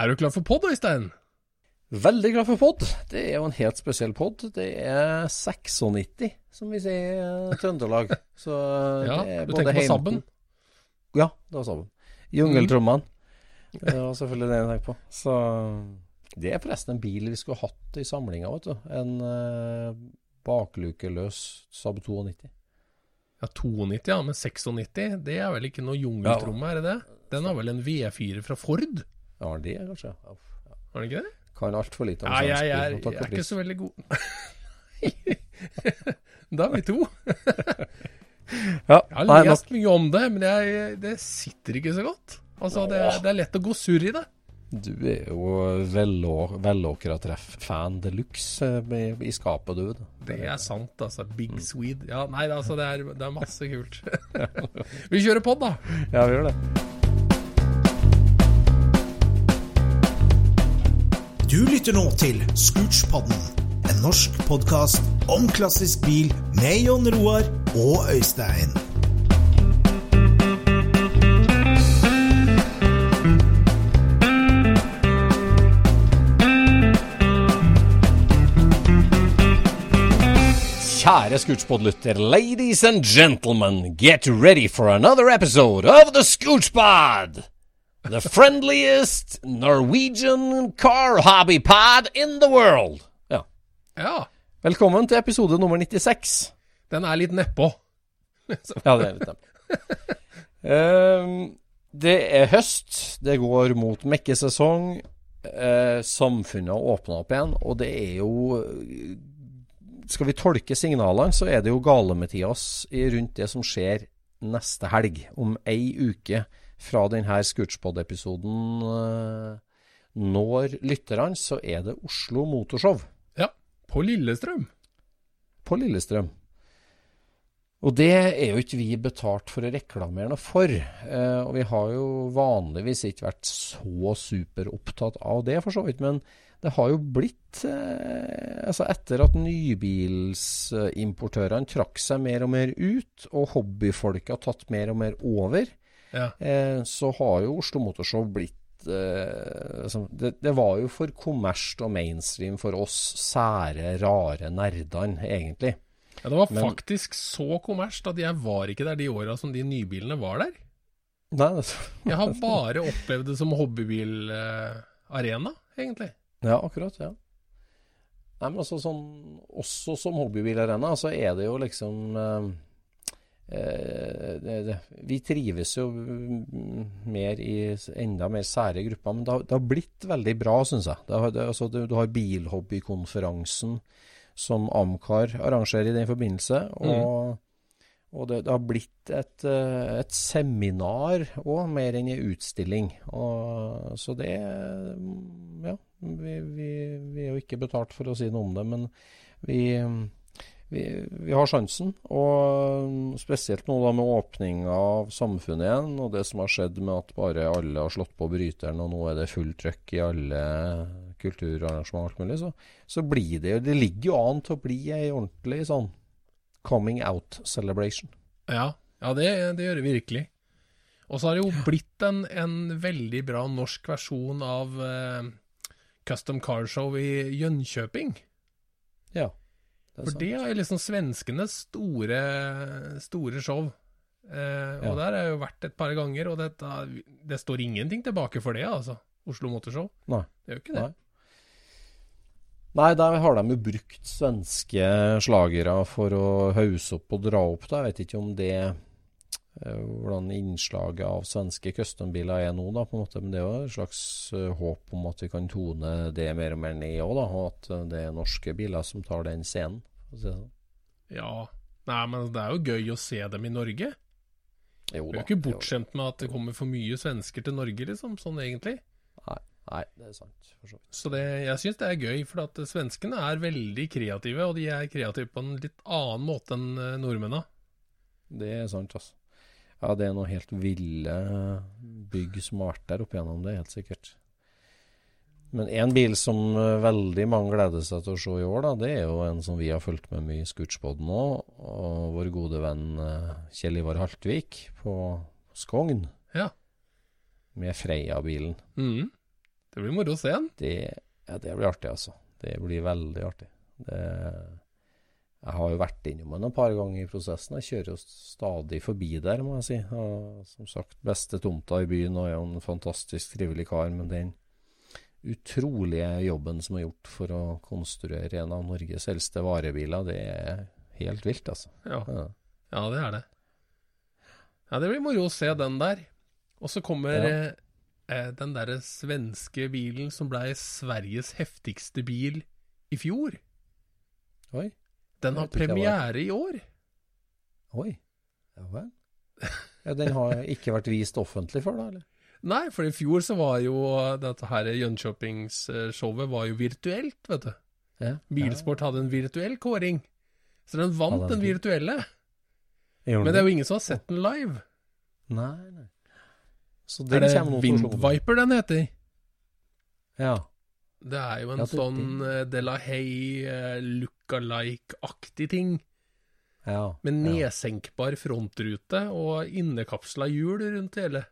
Er du klar for pod, Øystein? Veldig glad for pod. Det er jo en helt spesiell pod. Det er 96, som vi sier i Trøndelag. Så Ja, det er du både tenker på sabben? Ja, det var sabben. Jungeltrommene. Det var selvfølgelig det jeg tenkte på. Så det er forresten en bil vi skulle hatt i samlinga, vet du. En uh, baklukeløs Saab 92. Ja, 92, ja, men 96, det er vel ikke noe jungeltromme, er det det? Den har vel en V4 fra Ford? Ja, det det, kanskje. Ja. Var det ikke det? Kan altfor lite om Ja, jeg, svensk jeg, bil, jeg, takk for er ikke så veldig god Da er vi to. Ja, Jeg har nei, lest mye om det, men jeg, det sitter ikke så godt. Altså, det, er- det er lett å gå surr i det. Du er jo vellå- velåkra treff-fan de luxe i, skapet, du. da. Det er sant, altså. Big Swede. Ja, nei, altså, det er, det er masse kult. vi kjører pod, da. Ja, vi gjør det. Du lytter nå til Scootspodden, en norsk podkast om klassisk bil med Jon Roar og Øystein. Kjære Scootspod-lytter, ladies and gentlemen, get ready for another episode of the Scootspod! The friendliest Norwegian car hobby pod in the world. Ja. Ja, Velkommen til episode nummer 96. den er litt nedpå. Ja, det er litt nedpå. um, det er høst, det går mot mekkesesong. Uh, samfunnet har åpna opp igjen, og det er jo Skal vi tolke signalene, så er det jo gale-Mathias rundt det som skjer neste helg. Om ei uke fra denne Scootspod-episoden uh, når lytterne, så er det Oslo Motorshow Ja, på Lillestrøm. på Lillestrøm. Og det er jo ikke vi betalt for å reklamere noe for. Eh, og vi har jo vanligvis ikke vært så superopptatt av det, for så vidt. Men det har jo blitt eh, Altså, etter at nybilsimportørene trakk seg mer og mer ut, og hobbyfolka tatt mer og mer over, Ja. eh, så har jo Oslo Motorshow blitt eh, altså, det, det var jo for kommersielt og mainstream for oss sære, rare nerdene, egentlig. ja, det var Men- faktisk så kommersielt at jeg var ikke der de åra som de nybilene var der. Nei, Jeg har bare opplevd det som hobbybilarena, egentlig. ja, akkurat. ja. Nei, men altså sånn, Også som hobbybilarena så er det jo liksom eh, Vi trives jo mm, mer i enda mer sære grupper, men det har, det har blitt veldig bra, syns jeg. Det har, det, altså, du, du har Bilhobbykonferansen som Amcar arrangerer i den forbindelse. og Og det, har blitt et, eh, et seminar òg, mer enn en utstilling. Og, så det mm, Ja, vi, vi, vi er jo ikke betalt for å si noe om det, men vi, vi, vi har sjansen. Og spesielt nå da med åpninga av samfunnet igjen, og det som har skjedd med at bare alle har slått på bryteren, og nå er det fullt trøkk i alle kulturarrangement og alt mulig, så, så blir det jo Det ligger jo an til å bli ei ordentlig sånn coming out celebration. Ja, ja det, det gjør det virkelig. Og så har det jo blitt en, en veldig bra norsk versjon av eh, Custom Car Show i Jönköping. Ja. Det For sant. det er jo liksom svenskenes store, store show. Eh, Ja. Og der har jeg jo vært et par ganger, og dette, det står ingenting tilbake for det, altså. Oslo Motorshow. Nei. Det gjør ikke det. Nei. Nei, der har de jo brukt svenske slagere for å hause opp og dra opp. Da. Jeg vet ikke om det hvordan innslaget av svenske custombiler er nå, da, på en måte. Men det er jo et slags eh, håp om at vi kan tone det mer og mer ned òg, da. Og at eh, det er norske biler som tar den scenen. for å si det sånn. Ja. Nei, men det er jo gøy å se dem i Norge. Jo Vi er jo ikke bortskjemt med at det kommer for mye svensker til Norge, liksom, sånn egentlig. Nei, nei, det er sant. For så vidt. Så det, jeg syns det er gøy, for at svenskene er veldig kreative, og de er kreative på en litt annen måte enn eh, nordmennene. Det er sant, altså. Ja, det er noe helt ville bygg som har vært der opp igjennom, det helt sikkert. Men én bil som veldig mange gleder seg til å se i år, da, det er jo en som vi har fulgt med mye i Scootspoden nå. Og vår gode venn eh, Kjell Ivar Haltvik på Skogn. Ja. Med Freia-bilen. Mm. Det blir moro å se den. Det, ja, det blir artig, altså. Det blir veldig artig. Det, jeg har jo vært innom den et par ganger i prosessen. Jeg kjører jo stadig forbi der, må jeg si. Og, som sagt, beste tomta i byen og er jo en fantastisk trivelig kar. Men den utrolige jobben som er gjort for å konstruere en av Norges eldste varebiler, det er helt vilt, altså. Ja. Ja. ja, det er det. Ja, det blir moro å se den der. Og så kommer Ja. eh, eh, den derre svenske bilen som blei Sveriges heftigste bil i fjor. Oi. Den har premiere i år. Oi. Ja vel. Ja, den har ikke vært vist offentlig før, da? eller? Nei, for i fjor så var jo dette her Jönköpings-showet var jo virtuelt, vet du. Ja. Bilsport hadde en virtuell kåring. Så den vant den den virtuelle. Men det er jo ingen som har sett den live. Nei, nei. Så Er det. Windviper den heter? Ja. Det er jo en Ja, det- sånn uh, De La Haye look-alike-aktig ting. ja. Med nedsenkbar frontrute og innekapsla hjul rundt hele.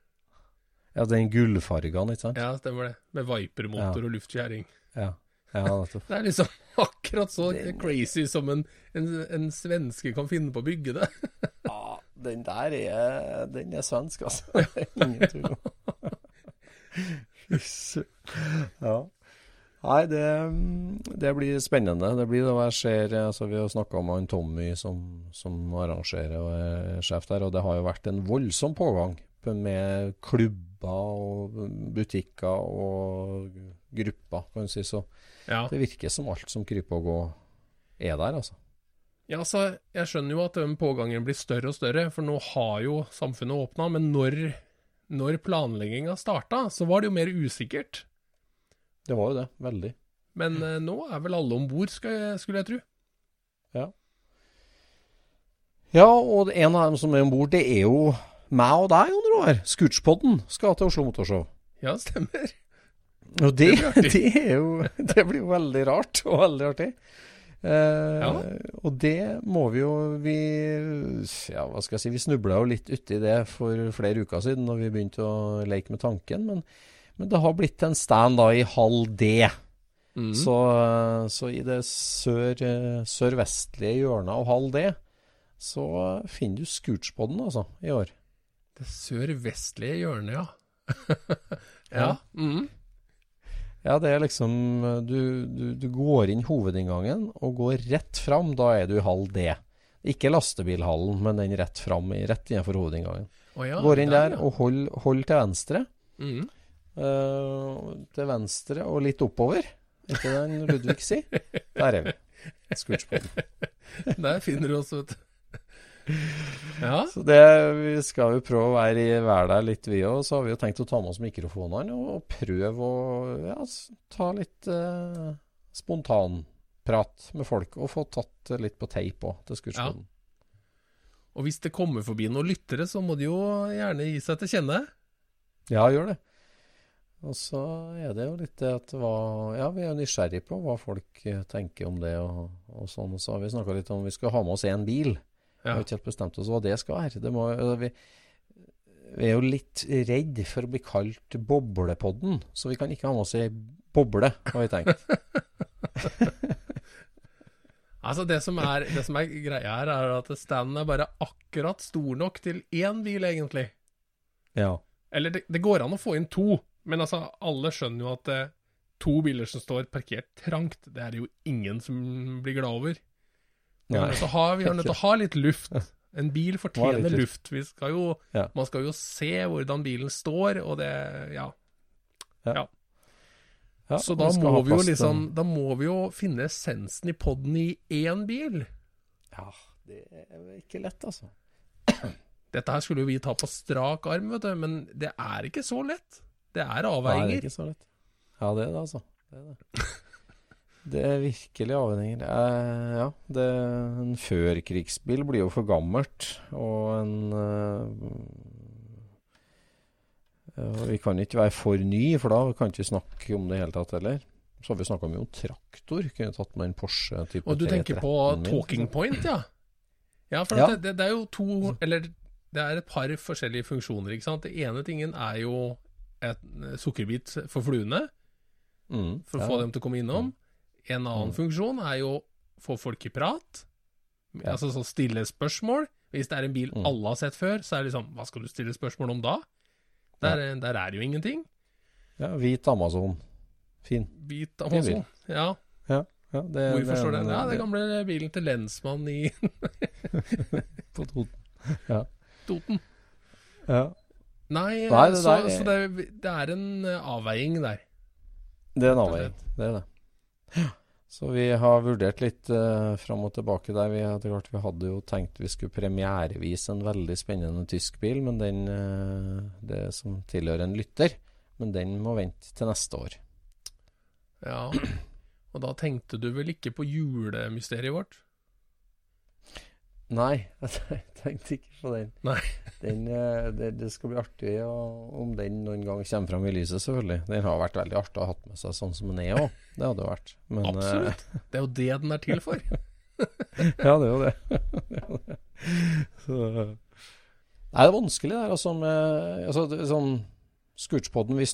Ja, den gullfargen, ikke sant? Ja, stemmer det. Med Viper-motor Ja. og luftkjæring. Ja, ja nettopp. Det er liksom akkurat så Den- crazy som en, en, en svenske kan finne på å bygge det. Ja, den der er Den er svensk, altså. Ingen tvil om. Ja. Nei, det, det blir spennende. Det blir det jeg ser altså Vi har snakka med han Tommy som, som arrangerer og er sjef der, og det har jo vært en voldsom pågang med klubber og butikker og grupper, kan du si. Så Ja. det virker som alt som kryper og går, er der, altså. Ja, altså, jeg skjønner jo at den pågangen blir større og større, for nå har jo samfunnet åpna, men når, når planlegginga starta, så var det jo mer usikkert. Det var jo det. Veldig. Men eh, nå er vel alle om bord, skulle jeg tro. Ja, Ja, og en av dem som er om bord, det er jo meg og deg, Jon Roar. Scootspodden skal til Oslo Motorshow. Ja, stemmer. Og det, Det det er jo Det blir jo veldig rart og veldig artig. Eh, Ja. Og det må vi jo Vi Ja, hva skal jeg si Vi snubla jo litt uti det for flere uker siden når vi begynte å leke med tanken. Men, men det har blitt en stand da i halv D. Mm. Så, så i det sør, sørvestlige hjørnet av halv D så finner du Scootspoden, altså, i år. Det sørvestlige hjørnet, ja. ja. Ja. Mm. Ja, det er liksom du, du, du går inn hovedinngangen og går rett fram. Da er du i halv D. Ikke lastebilhallen, men den rett fram, rett innenfor hovedinngangen. Oh, ja, går inn der ja. og hold, hold til venstre. Mm. Eh, til venstre og litt oppover. Etter den Ludvig si. Der er vi. Scootspodden. Der finner du oss, vet du. Ja. Så det, vi skal jo prøve å være, i- være der litt, vi òg. Så har vi jo tenkt å ta med oss mikrofonene og, og prøve å ja, ta litt eh, spontanprat med folk. Og få tatt litt på teip òg, til Scootspodden. Og hvis det kommer forbi noen lyttere, så må de jo gjerne gi seg til kjenne. Ja. gjør det. Og så er det jo litt det at hva, Ja, vi er nysgjerrig på hva folk eh, tenker om det og, og sånn. Så har vi snakka litt om vi skal ha med oss én bil. Vi Ja. har ikke helt bestemt oss hva det skal være. Det må, altså, vi, vi er jo litt redd for å bli kalt Boblepodden, så vi kan ikke ha med oss ei boble, har vi tenkt. Altså, det som er, det som er greia her, er at standen er bare akkurat stor nok til én bil, egentlig. Ja. Eller det, det går an å få inn to, men altså, alle skjønner jo at eh, to biler som står parkert trangt, det er det jo ingen som blir glad over. Vi er nødt til å ha, vi nødt til å ha litt luft. En bil fortjener luft. Vi skal jo, Ja. Man skal jo se hvordan bilen står, og det Ja. Ja, Så da må vi jo liksom Da må vi jo finne essensen i poden i én bil. Ja, det er ikke lett, altså. Dette her skulle jo vi ta på strak arm, vet du, men det er ikke så lett. Det er Nei, det er ikke så lett. Ja, det er det, altså. Det er, det. Det er virkelig avveininger. Eh, ja, det, en førkrigsbil blir jo for gammelt, og en eh, Vi kan ikke være for ny, for da kan vi ikke snakke om det i hele tatt heller. Så har vi snakka mye om traktor. Kunne tatt med en Porsche type Og du tenker på 313 min, talking point, ja? Ja, for Ja. Det, det er jo to Eller det er et par forskjellige funksjoner, ikke sant. Det ene tingen er jo et eh, sukkerbit for fluene. Mm, for å ja. få dem til å komme innom. En annen Mm. funksjon er jo å få folk i prat. Ja. Altså sånn stille spørsmål. Hvis det er en bil Mm. alle har sett før, så er det liksom Hva skal du stille spørsmål om da? Der, der er det jo ingenting. ja, hvit Amazon. Fin. Hvit Amazon, Amazon. Ja, Ja, det, hvorfor står en- den? Ja, den gamle bilen til lensmann i på Toten. Toten. Ja. Nei, Nei, det så, der er- så det, det er en eh, avveiing der. Det er en avveiing. Det er det. Så vi har vurdert litt uh, fram og tilbake der. Vi, klart, vi hadde jo tenkt vi skulle premierevise en veldig spennende tysk bil, men den uh, det som tilhører en lytter. Men den må vente til neste år. Ja. Og da tenkte du vel ikke på julemysteriet vårt? Nei, jeg tenkte ikke på den. Nei. den eh, det, det skal bli artig å- om den noen gang kommer fram i lyset, selvfølgelig. Den har vært veldig artig å ha hatt med seg sånn som den er òg. Det hadde jo vært. Men, eh, Absolutt. Det er jo det den er til for. Ja, det er jo det. det, er jo det. Så, nei, det er vanskelig det her, altså. Med, altså sånn Scootspoden, vi,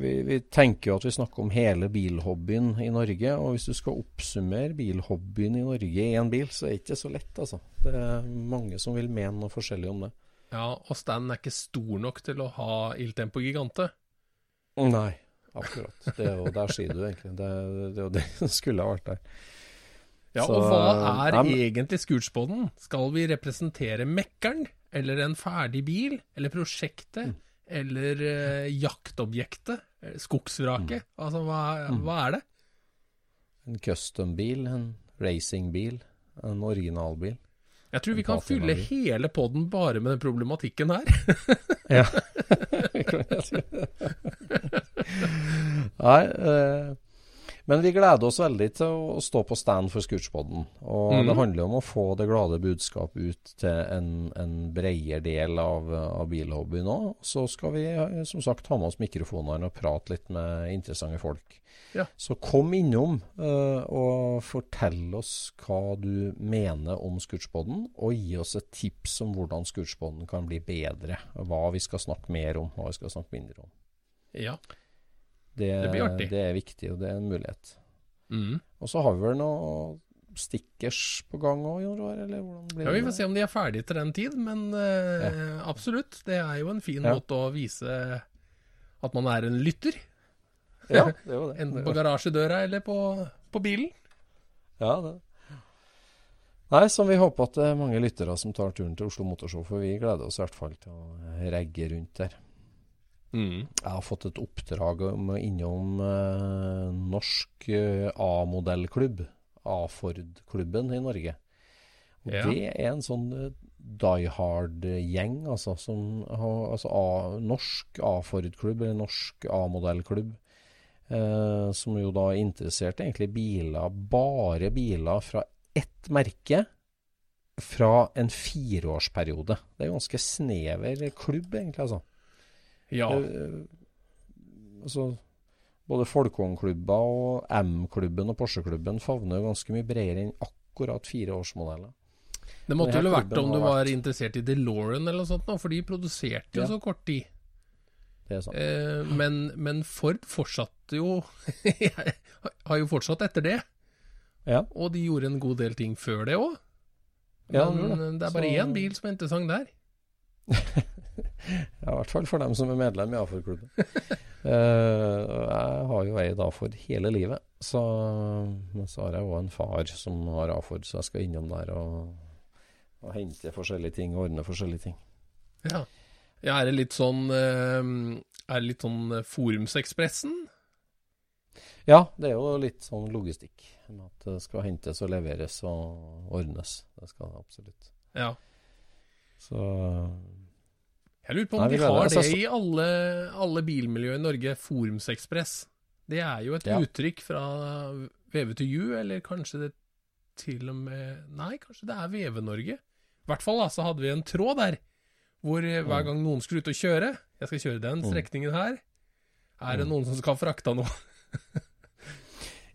vi, vi tenker jo at vi snakker om hele bilhobbyen i Norge. Og hvis du skal oppsummere bilhobbyen i Norge i én bil, så er det ikke så lett, altså. Det er mange som vil mene noe forskjellig om det. Ja, og standen er ikke stor nok til å ha Il Tempo Gigante. Nei, akkurat. Det er jo, der sier du egentlig. Det, det er jo det som skulle ha vært der. Ja, Så, og hva er nei, men- egentlig Scootspoden? Skal vi representere Mekkeren? Eller en ferdig bil? Eller prosjektet? Mm. Eller eh, jaktobjektet? Eh, Skogsvraket? Mm. Altså, hva, hva er det? En custom-bil, en racing-bil, en originalbil. Jeg tror vi kan fylle hele poden bare med den problematikken her. Ja. Nei, eh, men vi gleder oss veldig til å stå på stand for Scootspoden. Og mm. det handler om å få det glade budskap ut til en, en bredere del av, av bilhobbyen òg. Så skal vi eh, som sagt ha med oss mikrofonene og prate litt med interessante folk. Ja. Så kom innom uh, og fortell oss hva du mener om Scootspoden, og gi oss et tips om hvordan Scootspoden kan bli bedre. Hva vi skal snakke mer om, hva vi skal snakke mindre om. Ja. Det, Det det er viktig, og det er en mulighet. Mm. Og så har vi vel noe stickers på gang òg, Jon Roar? Eller hvordan blir ja, vi får se om de er ferdige til den tid, men eh, absolutt. Det er jo en fin Ja. måte å vise at man er en lytter. Ja, det er jo det. Enten på garasjedøra eller på, på bilen. Ja, det. Nei, så vi håper at det er mange lyttere som tar turen til Oslo Motorshow, for vi gleder oss i hvert fall til å regge rundt der. Mm. Jeg har fått et oppdrag om innom eh, norsk eh, A-modellklubb, A-Ford-klubben i Norge. Og Ja. Det er en sånn eh, die hard-gjeng, altså, som har altså A, norsk A-Ford-klubb, eller norsk A-modellklubb, eh, som jo da er interessert egentlig biler, bare biler fra ett merke, fra en fireårsperiode. Det er ganske snever klubb, egentlig, altså. Ja. Eh, altså, både Folkvognklubber og M-klubben og Porsche-klubben favner jo ganske mye bredere enn akkurat fireårsmodeller. Det måtte vel vært om du var vært- interessert i DeLorean eller noe sånt, for de produserte jo Ja. så kort tid. Det er sant. Eh, men, men Ford fortsatte jo Har jo fortsatt etter det. Ja. Og de gjorde en god del ting før det òg. Men ja, det. det er bare Så- én bil som er interessant der. Ja, I hvert fall for dem som er medlem i A-Ford-klubben. uh, jeg har jo eid A-Ford hele livet, så, men så har jeg òg en far som har A-Ford, så jeg skal innom der og, og hente forskjellige ting og ordne forskjellige ting. Ja. ja, er det litt sånn eh, Er det litt sånn eh, Forumsekspressen? Ja, det er jo litt sånn logistikk. At det skal hentes og leveres og ordnes. Det skal det absolutt. Ja. Så Jeg lurer på om Nei, de har det altså. i alle, alle bilmiljøer i Norge. Forumsekspress. Det er jo et Ja. uttrykk fra VVTU, eller kanskje det til og med Nei, kanskje det er VV-Norge. I hvert fall da, så hadde vi en tråd der, hvor eh, hver gang noen skulle ut og kjøre Jeg skal kjøre den strekningen her. Er det noen som skal frakta noe?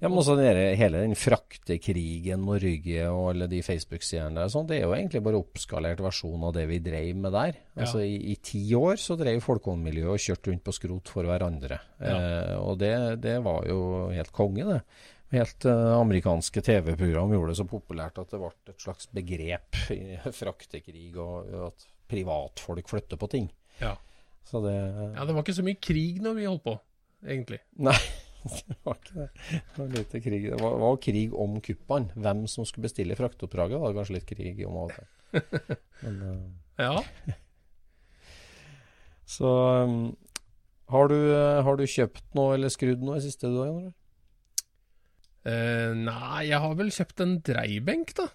Ja, men også dere, hele den fraktekrigen Norge og alle de Facebook-sidene der, sånn, det er jo egentlig bare oppskalert versjon av det vi drev med der. Altså i, i ti år så drev folkehåndmiljøet og kjørte rundt på skrot for hverandre. Eh, og det, det var jo helt konge, det. Helt eh, amerikanske TV-program gjorde det så populært at det ble et slags begrep i fraktekrig, og, og at privatfolk flytter på ting. Ja. Så det ja, det var ikke så mye krig når vi holdt på, egentlig. Nei, det var ikke det. Det var lite krig. Det var, var krig om kuppene. Hvem som skulle bestille fraktoppdraget, var det kanskje litt krig om av og til. Men, uh, Ja. så um, har, du, uh, har du kjøpt noe eller skrudd noe i siste du har gjort? Eh, nei, jeg har vel kjøpt en dreibenk, da.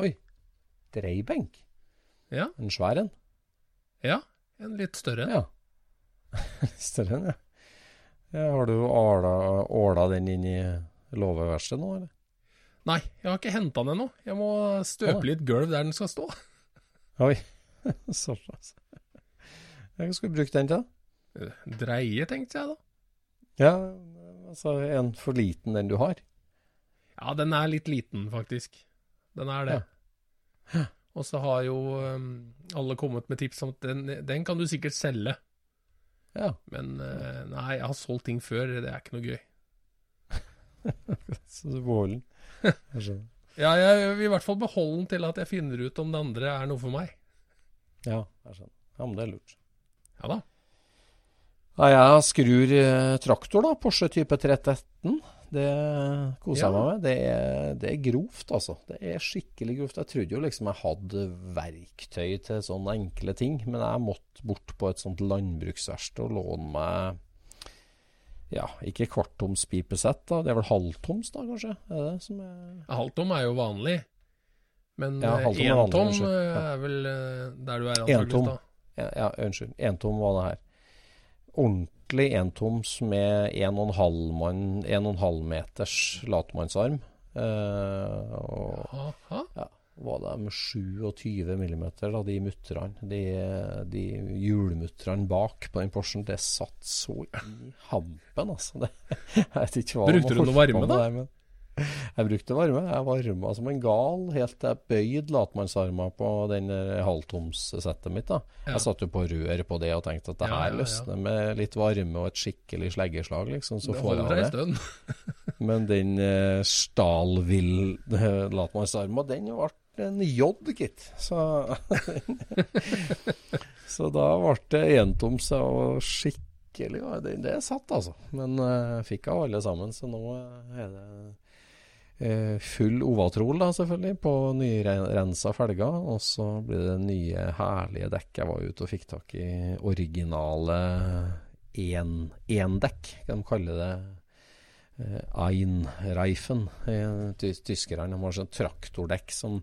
Oi. Dreibenk? Ja. En svær en? Ja. En litt større en. Ja. Større en, ja. Ja. Har du åla, den inn i låveverkstedet nå, eller? Nei, jeg har ikke henta den ennå. Jeg må støpe litt gulv der den skal stå. Oi. Såpass. Hva skal du bruke den til? Dreie, tenkte jeg da. Ja, altså en for liten den du har. Ja, den er litt liten, faktisk. Den er det. Og så har jo um, alle kommet med tips om at den, den kan du sikkert selge. Ja. Men eh, nei, jeg har solgt ting før. Det er ikke noe gøy. Så du beholder den. Jeg skjønner. Ja, jeg vil i hvert fall beholde den til at jeg finner ut om det andre er noe for meg. Ja, jeg skjønner. Ja, men det er lurt. Ja da. Ja, jeg skrur eh, traktor, da. Porsche type 313. Det koser jeg Ja. meg med. Det er, det er grovt, altså. Det er skikkelig grovt. Jeg trodde jo liksom jeg hadde verktøy til sånne enkle ting, men jeg måtte bort på et sånt landbruksverksted og låne meg ja, ikke kvarttoms pipesett, da. Det er vel halvtoms, da, kanskje? Er det som er Halvtom er jo vanlig. Men Ja, eh, er vanlig, entom Ja. er vel eh, der du er antakeligvis da. Ja, ja unnskyld. Entom var det her. Ordentlig entoms med 1,5 mann, 1,5 meters latmannsarm. Eh, og ja, var det med 27 millimeter, da, de mutterne. De, de hjulmutterne bak på den Porschen, det satt så i hampen, altså. Det, jeg vet ikke hva Brukte du noe varme, da? der, men jeg brukte varme. Jeg varma som en gal helt til jeg bøyde latmannsarmer på den der halvtomssettet mitt. da. Ja. Jeg satt jo på rør på det og tenkte at det her ja, ja. løsner med litt varme og et skikkelig sleggeslag, liksom. Så Det får jeg det. Men den eh, Stalvill eh, latmannsarma, den ble en J, gitt. Så Så da ble det entoms og skikkelig det, det satt, altså. Men eh, fikk av alle sammen, så nå eh, er det eh, full Ovatrol, da, selvfølgelig, på nyrensa felger. Og så blir det nye, herlige dekk. Jeg var ute og fikk tak i originale én-dekk, kan de kalle det. Eh, Einreifen, eh, ty tyskerne. Har sånn traktordekk som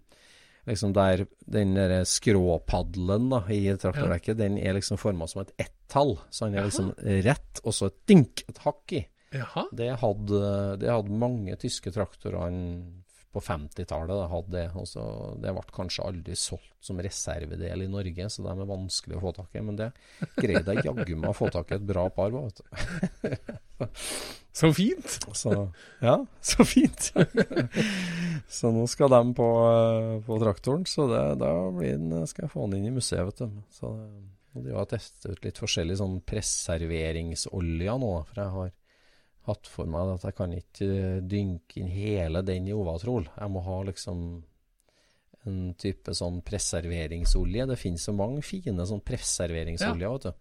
liksom der den der skråpaddelen da, i traktordekket, den er liksom forma som et ett-tall. Så den er liksom rett, og så et dink, et hakk i. Jaha. Det hadde, det hadde mange tyske traktorene på 50-tallet. da, hadde Det og så Det ble kanskje aldri solgt som reservedel i Norge, så de er vanskelig å få tak i. Men det greide jeg jaggu meg å få tak i et bra par på. vet du. Så fint! Så ja, så fint. så nå skal de på, på traktoren, så det, da blir den, skal jeg få den inn i museet, vet du. Så og de har testet ut litt forskjellig sånn preserveringsolje nå, for jeg har hatt for meg at jeg kan ikke eh, dynke inn hele den i Ovatrol. Jeg må ha liksom en type sånn preserveringsolje. Det finnes så mange fine sånn preserveringsoljer, vet du.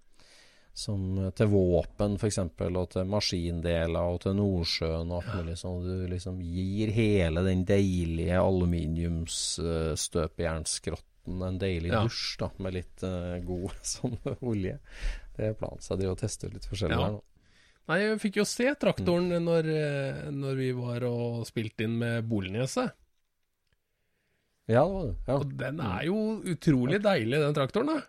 Som eh, til våpen f.eks., og til maskindeler og til Nordsjøen og alt mulig sånn. Du liksom gir hele den deilige aluminiumsstøpejernskrotten en deilig Ja. dusj da, med litt uh, god sånn olje. Det er planen. Så jeg driver og tester litt forskjellig Ja. der nå. Nei, jeg fikk jo se traktoren Mm. når, når vi var og spilte inn med Bolneset. Ja, det var det. Ja. Og den er jo utrolig deilig, den traktoren, da.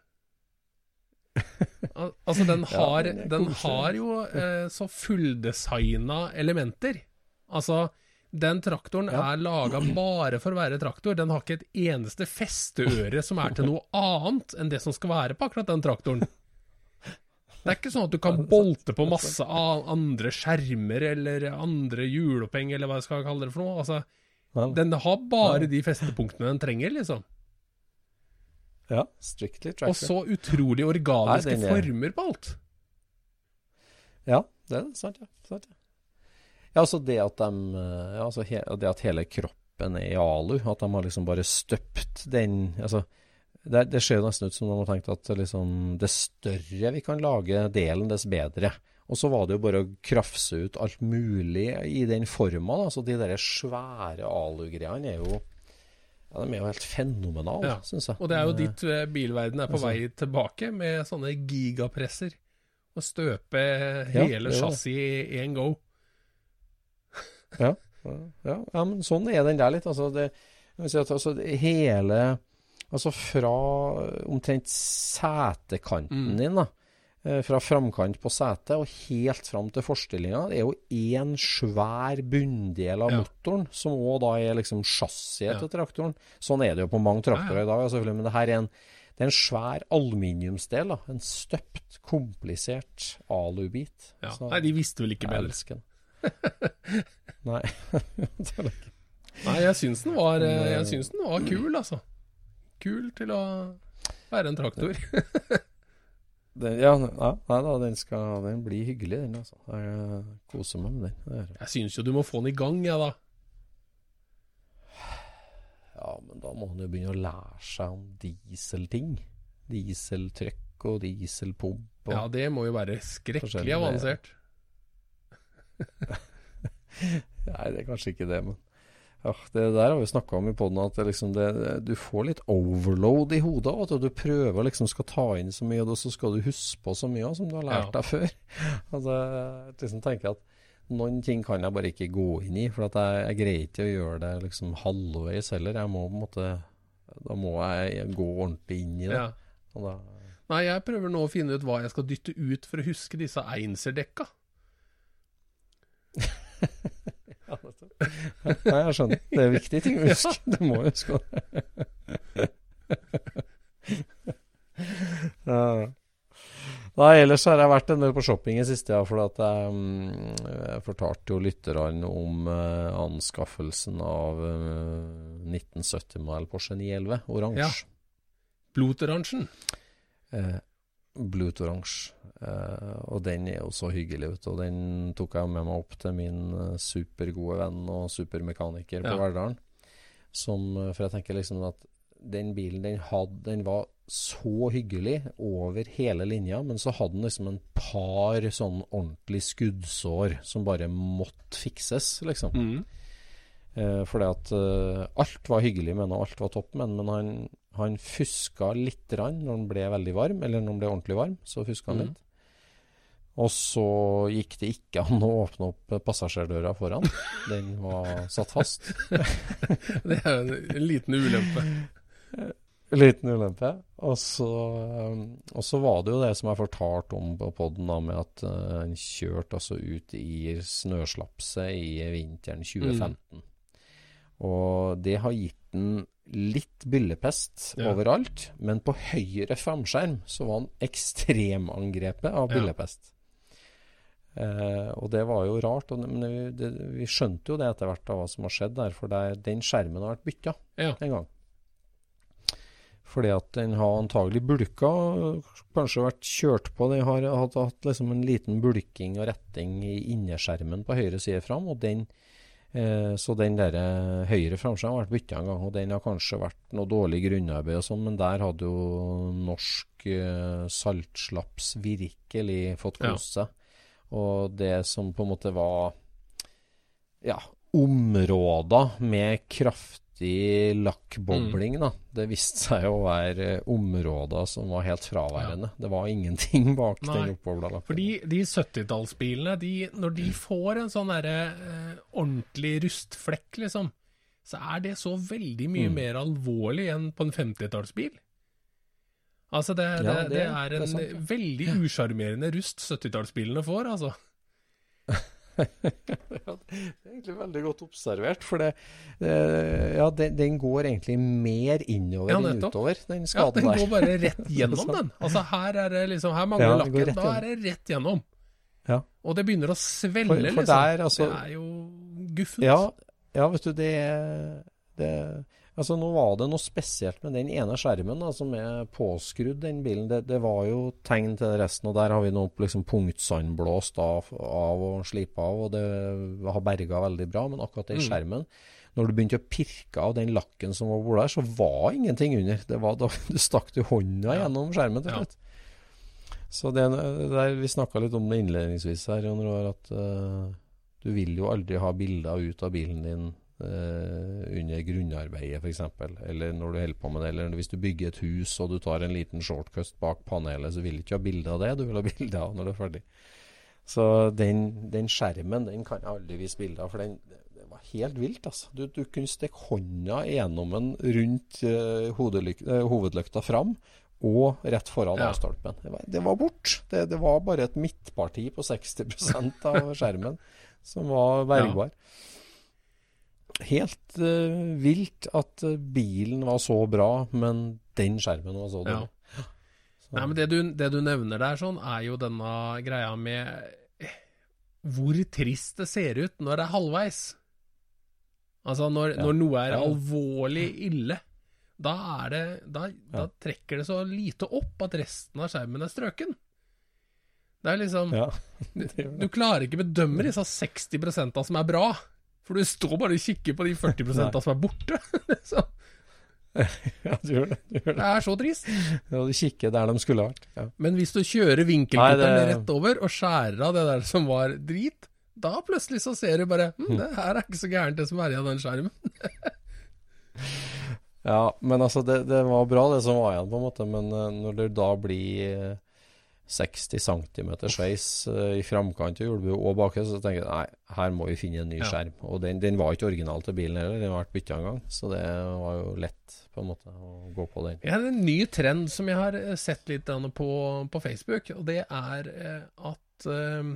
Al altså, den har, den er den har jo eh, så fulldesigna elementer. Altså, den traktoren Ja. er laga bare for å være traktor. Den har ikke et eneste festeøre som er til noe annet enn det som skal være på akkurat den traktoren. Det er ikke sånn at du kan bolte på masse andre skjermer eller andre hjuloppheng eller hva jeg skal kalle det for noe. Altså, den har bare de festepunktene den trenger, liksom. Ja, strictly Og så utrolig organiske Nei, er- former på alt. Ja, det er sant, ja. Sant, ja. ja, altså det at de ja, altså he, Det at hele kroppen er i alu, at de har liksom bare støpt den altså det, det ser jo nesten ut som de har tenkt at liksom, det større vi kan lage delen, dess bedre. Og så var det jo bare å krafse ut alt mulig i den forma. da, så De der svære alugreiene er jo ja, de er jo helt fenomenale, Ja. syns jeg. Og det er jo ditt dit eh, bilverden er på altså- vei tilbake, med sånne gigapresser. Å støpe hele ja, chassis i én go. Ja, ja, ja, men sånn er den der litt. Altså, det, si at, altså, det hele Altså fra omtrent setekanten Mm. din, da. eh, Fra framkant på setet og helt fram til forstillinga. Det er jo én svær bunndel av Ja. motoren, som òg da er liksom chassiset Ja. til traktoren. Sånn er det jo på mange traktorer i dag, selvfølgelig, men det her er en, det er en svær aluminiumsdel. da, En støpt, komplisert alubit. Ja. Nei, de visste vel ikke jeg bedre. elsker den. Nei. Nei, jeg syns den var, eh, jeg syns den var kul, altså. Kul til å være en traktor. Den, ja, ja, nei da, den skal den blir hyggelig, den. altså. Jeg koser meg med den. jeg. Syns jo du må få den i gang, jeg, da. Ja, men da må han jo begynne å lære seg om dieselting. Dieseltrykk og dieselpump. Og, Ja, det må jo være skrekkelig avansert. Nei, det er kanskje ikke det, men ja, Det der har vi snakka om i poden, at liksom det, du får litt overload i hodet. At du prøver liksom skal ta inn så mye, og så skal du huske på så mye som du har lært deg før. Altså, jeg liksom tenker at noen ting kan jeg bare ikke gå inn i, for at jeg, jeg greier ikke å gjøre det liksom halvveis heller. Jeg må på en måte Da må jeg gå ordentlig inn i det. Ja. Da, Nei, jeg prøver nå å finne ut hva jeg skal dytte ut for å huske disse Einser-dekka. ja. Nei, jeg skjønner. Det er viktige ting å huske. Du må huske det. Nei, ellers har jeg vært en del på shopping i siste, ja, for at jeg, mm, jeg fortalte jo lytterne om uh, anskaffelsen av uh, 1970-modell Porsche 911 oransje. Ja. Blotoransjen. Eh, Blutoransje. Eh, og den er jo så hyggelig, vet du. Og den tok jeg med meg opp til min eh, supergode venn og supermekaniker på Ja. Verdalen. Som, eh, for jeg tenker liksom at den bilen den hadde, den var så hyggelig over hele linja, men så hadde den liksom en par sånn ordentlig skuddsår som bare måtte fikses, liksom. Mm. Eh, fordi at eh, alt var hyggelig med den, og alt var topp med den, men han, han fuska litt rann når den ble veldig varm, eller når den ble ordentlig varm, så fuska han mm. litt. Og så gikk det ikke an å åpne opp passasjerdøra foran. Den var satt fast. Det er jo en, en liten ulempe. Liten ulempe. Og så, um, og så var det jo det som jeg fortalte om på poden, med at en han kjørte altså ut i snøslapset i vinteren 2015. Og det har gitt den litt byllepest Ja. overalt, men på høyre framskjerm så var han ekstremangrepet av Ja. Eh, og det var jo rart, og, men vi, det, vi skjønte jo det etter hvert av hva som har skjedd der, for der, den skjermen har vært bytta Ja. en gang. Fordi at den har antagelig bulka, kanskje vært kjørt på. Den har hatt, hatt liksom en liten bulking og retting i innerskjermen på høyre side fram. Og den, eh, så den der eh, høyre framskjermen har vært bytta en gang. Og den har kanskje vært noe dårlig grunnarbeid og sånn, men der hadde jo norsk eh, saltslaps virkelig fått kost seg. seg. Og det som på en måte var ja, områder med kraftig lakkbobling, da. Det viste seg å være eh, områder som var helt fraværende. Det var ingenting bak Nei, den oppbobla lakken. Fordi de 70-tallsbilene, når de får en sånn derre eh, ordentlig rustflekk, liksom, så er det så veldig mye Mm. mer alvorlig enn på en 50-tallsbil. Altså, det, det, Ja, det, det- er en sant, ja. veldig usjarmerende rust 70-tallsbilene får, altså. Det er egentlig veldig godt observert, for det, ja, den, går egentlig mer innover enn utover, den skaden der. Ja, den går bare rett gjennom den. Altså, her er det liksom Her mangler lakken, da er det rett gjennom. Ja. Og det begynner å svelle, For- for liksom. der, altså- det er jo guffent. Ja, ja, vet du, det, det Altså, nå var det noe spesielt med den ene skjermen da, som er påskrudd, den bilen. Det, det var jo tegn til resten, og der har vi nå liksom punktsandblåst av, av og slipa av, og det har berga veldig bra. Men akkurat den Mm. skjermen, når du begynte å pirke av den lakken som var hvor der, så var ingenting under. Det var da du stakk du hånda gjennom skjermen til Ja. Så det, der, Vi snakka litt om det innledningsvis her, Jon Roar, at uh, du vil jo aldri ha bilder ut av bilen din under grunnarbeidet f.eks. Eller når du holder på med det. Eller hvis du bygger et hus og du tar en liten shortcut bak panelet, så vil du ikke ha bilde av det. Du vil ha bilde av når du er ferdig. Så den, den skjermen den kan jeg aldri vise bilde av, for den det var helt vilt. altså. Du, du kunne stikke hånda gjennom den rundt eh, hodelyk- eh, hovedlykta fram. Og rett foran Ja. A-stolpen. Det, var- det var bort. Det, det var bare et midtparti på 60% av skjermen som var bergbar. Helt uh, vilt at eh, bilen var så bra, men den skjermen var så Ja. dårlig. Så- Nei, men det du, det du nevner der, sånn, er jo denne greia med eh, hvor trist det ser ut når det er halvveis. Altså, når, Ja. når noe er Ja. alvorlig ille, da er det da, da trekker det så lite opp at resten av skjermen er strøken. Det er liksom Ja. Du klarer ikke bedømme disse 60% som er bra, for du står bare og kikker på de 40% som er borte. Så ja, du gjør det. Du gjør det det. er så trist. Ja, du kikker der de skulle vært. Ja. Men hvis du kjører vinkelkutteren det- rett over og skjærer av det der som var drit, da plutselig så ser du bare hm, det her er ikke så gærent det som er igjen av den skjermen. Ja, men altså, det, det var bra det som var igjen, på en måte. Men eh, når det da blir eh, 60 cm sveis i framkant av hjulbuet og baki, så tenker jeg nei, her må vi finne en ny Ja. skjerm. Og den, den var ikke original til bilen heller, den har vært bytta en gang. Så det var jo lett på en måte å gå på den. Ja, det er en ny trend som jeg har eh, sett litt på, på Facebook, og det er eh, at eh,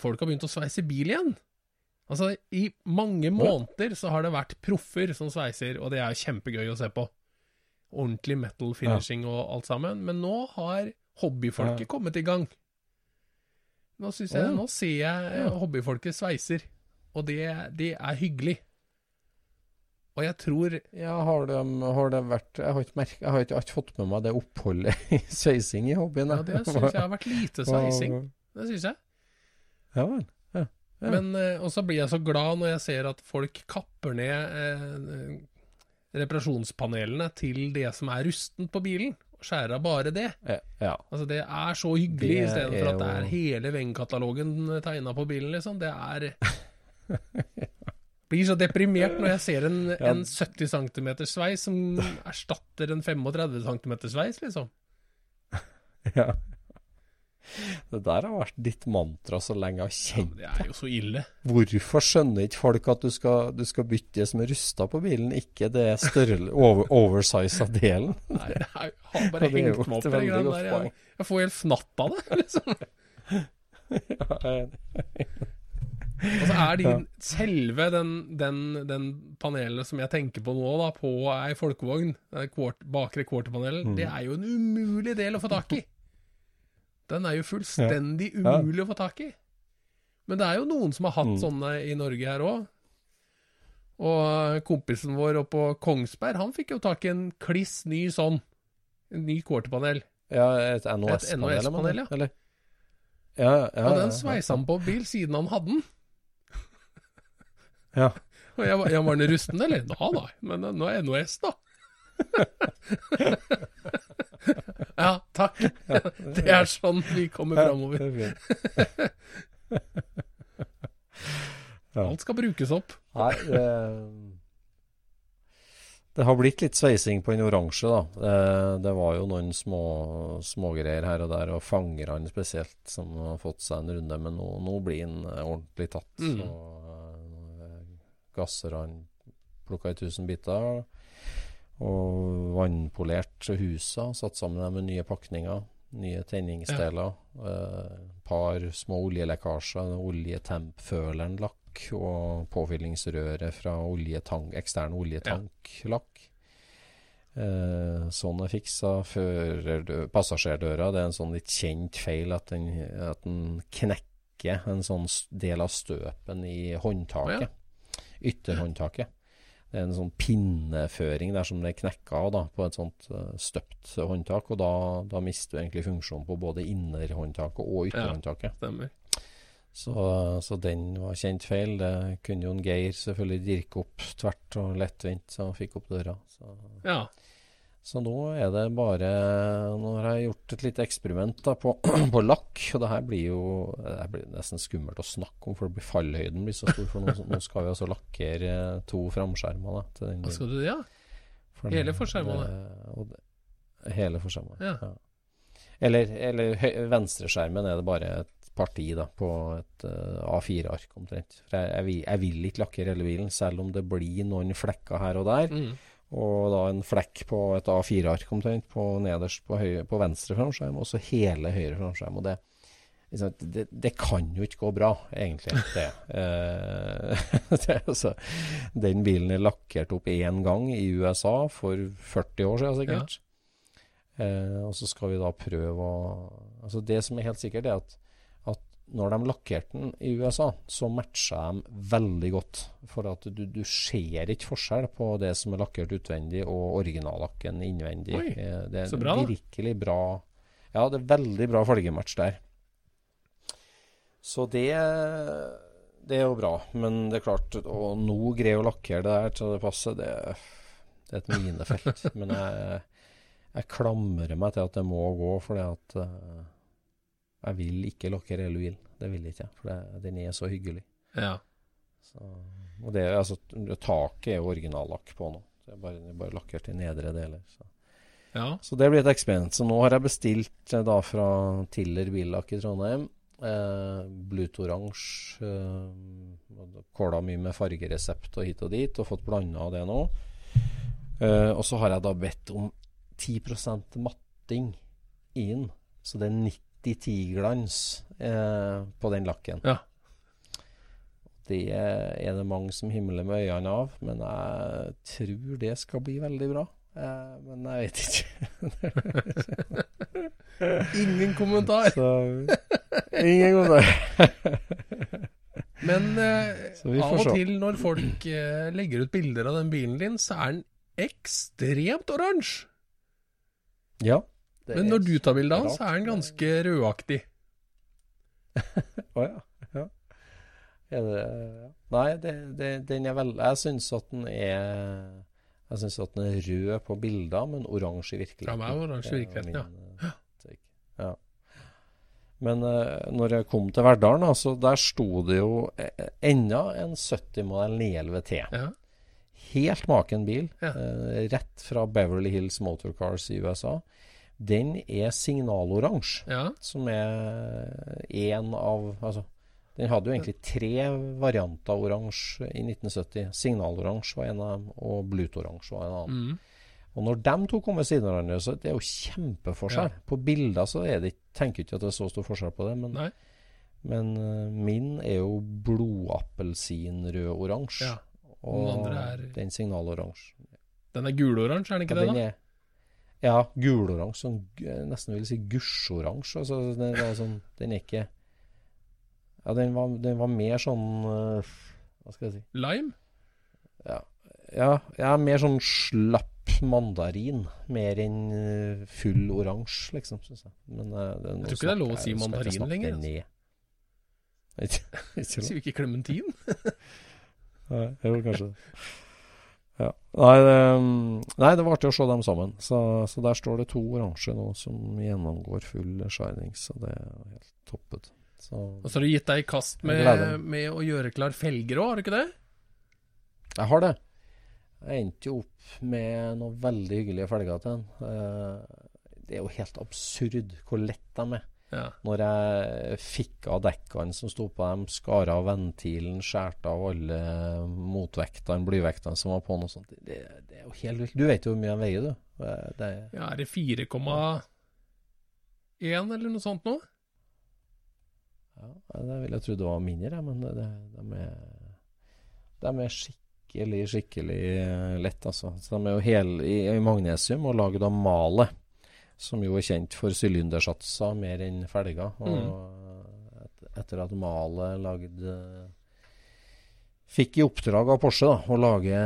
folk har begynt å sveise bil igjen. Altså, i mange måneder så har det vært proffer som sveiser, og det er kjempegøy å se på. Ordentlig metal finishing og alt sammen. Men nå har hobbyfolket Ja. kommet i gang. Nå, jeg, Ja. nå ser jeg eh, hobbyfolket sveiser, og det, det er hyggelig. Og jeg tror Ja, har det, har det vært Jeg har ikke, merket, jeg har ikke, ikke fått med meg det oppholdet i sveising i hobbyen. Ja, det syns jeg har vært lite sveising. Det syns jeg. Ja vel. Ja. Ja. Men, eh, og så blir jeg så glad når jeg ser at folk kapper ned eh, reparasjonspanelene til det som er rustent på bilen, og skjærer av bare det. Ja, ja. Altså Det er så hyggelig, istedenfor at det er hele Weng-katalogen tegna på bilen, liksom. Det er Blir så deprimert når jeg ser en, en 70 cm sveis som erstatter en 35 cm sveis, liksom. ja. Det der har vært ditt mantra så lenge jeg har kjent deg. Ja, det er jo så ille. Hvorfor skjønner ikke folk at du skal, du skal bytte det som er rusta på bilen, ikke det større over, oversize av delen? Nei, jeg har bare det hengt meg opp i de veldig greiene der. Jeg, jeg får helt fnatt av det, liksom. Ja, jeg- Og så er de selve den, den, den panelet som jeg tenker på nå, da, på ei folkevogn, det kvart, bakre quarterpanelen, Mm. det er jo en umulig del å få tak i. Den er jo fullstendig Ja. umulig å få tak i. Men det er jo noen som har hatt Mm. sånne i Norge her òg. Og kompisen vår oppe på Kongsberg, han fikk jo tak i en kliss ny sånn. En ny quarterpanel. ja, et NOS-panel, NOS-panel, ja. Eller? Ja, ja, Og den sveisa han på bil siden han hadde den. Ja. Og jeg, var- var den rusten, eller? Ja da, men nå er NOS, da. ja, takk. Det er sånn vi kommer framover. Er. Alt skal brukes opp. Nei, det, det har blitt litt sveising på den oransje, da. Det, det var jo noen små smågreier her og der, og fangerne spesielt, som har fått seg en runde. Men nå, nå blir eh, ordentlig tatt. Mm. Så eh, gasser han plukka i tusen biter. Og vannpolert husa, satt sammen med nye pakninger. Nye tenningsdeler. Eh, par små oljelekkasjer. Oljetempføleren lakk og påfyllingsrøret fra oljetank, ekstern oljetanklakk. Eh, sånn er fiksa. Passasjerdøra, det er en sånn litt kjent feil at den, at den knekker en sånn del av støpen i håndtaket. Ytterhåndtaket. Det er en sånn pinneføring der som det er knekka av da, på et sånt eh, støpt håndtak. Og da, da mister du egentlig funksjonen på både innerhåndtaket og ytterhåndtaket. Stemmer. Så, så den var kjent feil. Det kunne jo en Geir selvfølgelig dirke opp tvert og lettvint, så han fikk opp døra. Så, Ja. Så nå er det bare Nå har jeg gjort et lite eksperiment da på, på lakk. Og det her blir jo Det her blir nesten skummelt å snakke om, for det blir fallhøyden blir så stor. For nå, nå skal vi altså lakkere to framskjermer. da, den skal du Ja. for Hele forskjermene? det- Hele forskjermene. Ja. Eller, eller høy- venstreskjermen er det bare et parti da, på et uh, A4-ark omtrent. For jeg, jeg, vil, jeg vil ikke lakkere hele bilen, selv om det blir noen flekker her og der. Mm. Og da en flekk på et A4-ark omtrent på nederst på, høy, på venstre framskjerm, og så hele høyre framskjerm. Og det, liksom, det, det kan jo ikke gå bra, egentlig. Det. Eh, det altså, den bilen er lakkert opp én gang i USA for 40 år siden sikkert. Eh, og så skal vi da prøve å Altså Det som er helt sikkert, er at når de lakkerte den i USA, så matcha de veldig godt. For at du, du ser ikke forskjell på det som er lakkert utvendig og originallakken innvendig. Oi, Eh, det er så bra virkelig bra Ja, det er veldig bra fargematch der. Så det det er jo bra, men det er klart Å nå greie å lakkere det der til det passer, det, det er et minefelt. men jeg, jeg klamrer meg til at det må gå, fordi at eh, jeg vil ikke lakkere bilen. Det vil jeg ikke, for det, den er så hyggelig. Ja. Så, og det, altså, taket er jo originallakk på nå. Det er bare, bare lakkert i nedre deler. Så. ja. så det blir et eksperiment. Så nå har jeg bestilt eh, da fra Tiller Billakk i Trondheim. Eh, Blutoransje. Eh, Kåla mye med fargeresept og hit og dit, og fått blanda det nå. Eh, og så har jeg da bedt om 10% matting inn. Så det er 90-10-glans eh, på den lakken. Ja. Det er det mange som himler med øynene av, men jeg tror det skal bli veldig bra. Eh, men jeg vet ikke. Ingen kommentar. Så ingen kommentar. Men eh, Så vi får av og se. til når folk eh, legger ut bilder av den bilen din, så er den ekstremt oransje. Ja. Men når du tar bilde av den, så er den ganske rødaktig. Å ja. ja. Er det. Nei, det, det, den er vel Jeg syns at den er Jeg syns at den er rød på bilder, men oransje i virkeligheten. Ja, meg er oransje i virkeligheten, min, eh, ja. Men uh, når jeg kom til Verdalen, altså, der sto det jo eh, enda en 70-modell 911 T. Ja. Helt maken bil. Ja. Uh, rett fra Beverly Hills Motor Cars i USA. Den er signaloransje ja. som er én av Altså, den hadde jo egentlig tre varianter oransje i 1970. Signaloransje var en av dem, og blutoransje var en annen. Mm. Og når de to kommer siden av hverandre, så det er jo kjempeforskjell. På bilder så er det Tenker ikke at det er så stor forskjell på det, men, men eh, min er jo blodappelsinrød-oransje. Ja. Og Den er- den signaloransje. Den er guloransje, er den ikke Ja, det? den da? er ja, guloransje. Sånn, nesten vil si gusjoransje. Altså, den, sånn, den er ikke Ja, den var, den var mer sånn uh, Hva skal jeg si Lime? Ja, ja, ja mer sånn slapp mandarin. Mer enn øh, full oransje, liksom, syns jeg. Men uh, det, nå Jeg tror ikke det er lov å si jeg- mandarin lenger, altså. Sier vi ikke klementin? Jo, kanskje det. Ja. Nei, det, nei, det var artig å se dem sammen. Så, så der står det to oransje nå som gjennomgår full shining, så det er helt toppet. Så Og så har du gitt deg i kast med, med å gjøre klar felger òg, har du ikke det? jeg har det. Jeg endte jo opp med noen veldig hyggelige felger til den. Eh, Det er jo helt absurd hvor lett de er. Ja. Når jeg fikk av dekkene som sto på dem, skar av ventilen, skjærte av alle motvektene, blyvektene som var på den og sånt. Det, det er jo helt vilt. Du vet jo hvor mye den veier, du. Det, det, ja, er det 4,1 eller noe sånt nå? ja, det vil jeg tro det var mindre, men det, de, er, de er skikkelig, skikkelig lett, altså. Så de er jo hele i, i magnesium og lager av malet som jo er kjent for sylindersatser mer enn felger. Og Mm. et, etter at Malet lagde Fikk i oppdrag av Porsche da, å lage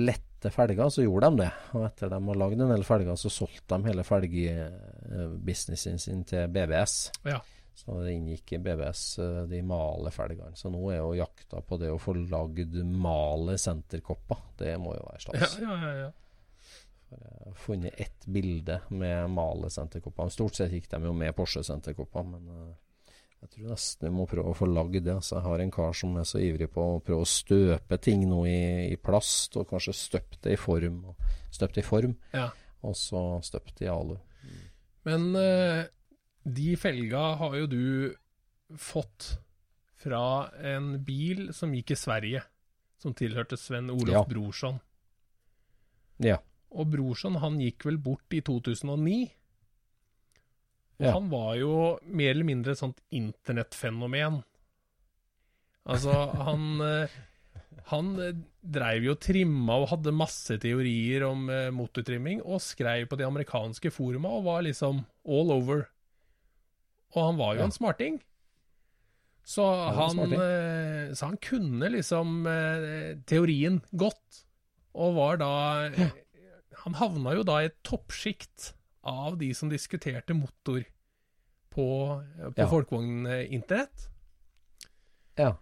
lette felger, så gjorde de det. Og etter de har lagd en del felger, så solgte de hele felgebusinessen sin til BBS. Ja. Så det inngikk i BBS eh, de male felgene. Så nå er jo jakta på det å få lagd male senterkopper. Det må jo være Ja, stas. ja, ja, ja. Har funnet ett bilde med male senterkopper. Stort sett gikk de jo med Porsche senterkopper, men eh, jeg tror nesten vi må prøve å få lagd det. Altså, jeg har en kar som er så ivrig på å prøve å støpe ting nå i, i plast, og kanskje støpe det i form. Støpt i form, Ja. og så støpt i alu. Men eh, de felga har jo du fått fra en bil som gikk i Sverige, som tilhørte Sven Olof Ja. Brorsson. Ja. Og Brorson han gikk vel bort i 2009. Ja. Han var jo mer eller mindre et sånt internettfenomen. Altså, han eh, Han eh, dreiv jo og trimma og hadde masse teorier om eh, motortrimming, og skrev på de amerikanske foruma og var liksom all over. Og han var jo Ja. en smarting. Så han, smarting. så han kunne liksom teorien godt, og var da Han havna jo da i et toppsjikt av de som diskuterte motor på, på Ja. folkevogninternett. Ja.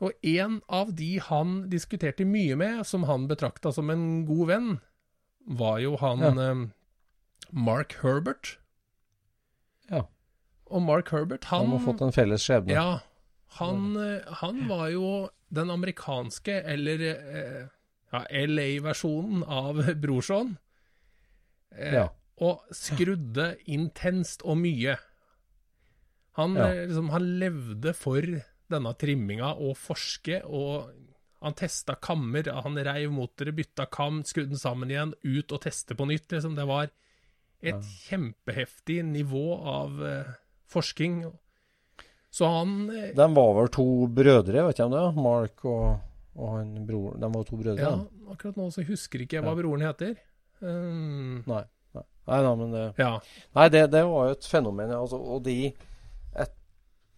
Og en av de han diskuterte mye med, som han betrakta som en god venn, var jo han eh, Mark Herbert. Ja. Og Mark Herbert, Han han har fått en felles skjebne. Ja. Han, eh, han var jo den amerikanske, eller eh, ja, LA-versjonen av Brorson. Eh, Ja. Og skrudde intenst og mye. Han, Ja. eh, liksom, han levde for denne trimminga og forske, og han testa kammer. Han reiv motoret, bytta kam, skrudde den sammen igjen, ut og teste på nytt. Liksom. Det var et kjempeheftig nivå av eh, forskning. Så han eh, De var vel to brødre, vet ikke om det? Mark og, og han bror De var to brødre? Ja, da. akkurat nå så husker ikke jeg hva Ja. broren heter. Um, Nei. Nei, nei da, men det ja. Nei, det, det var jo et fenomen. Altså, og de et,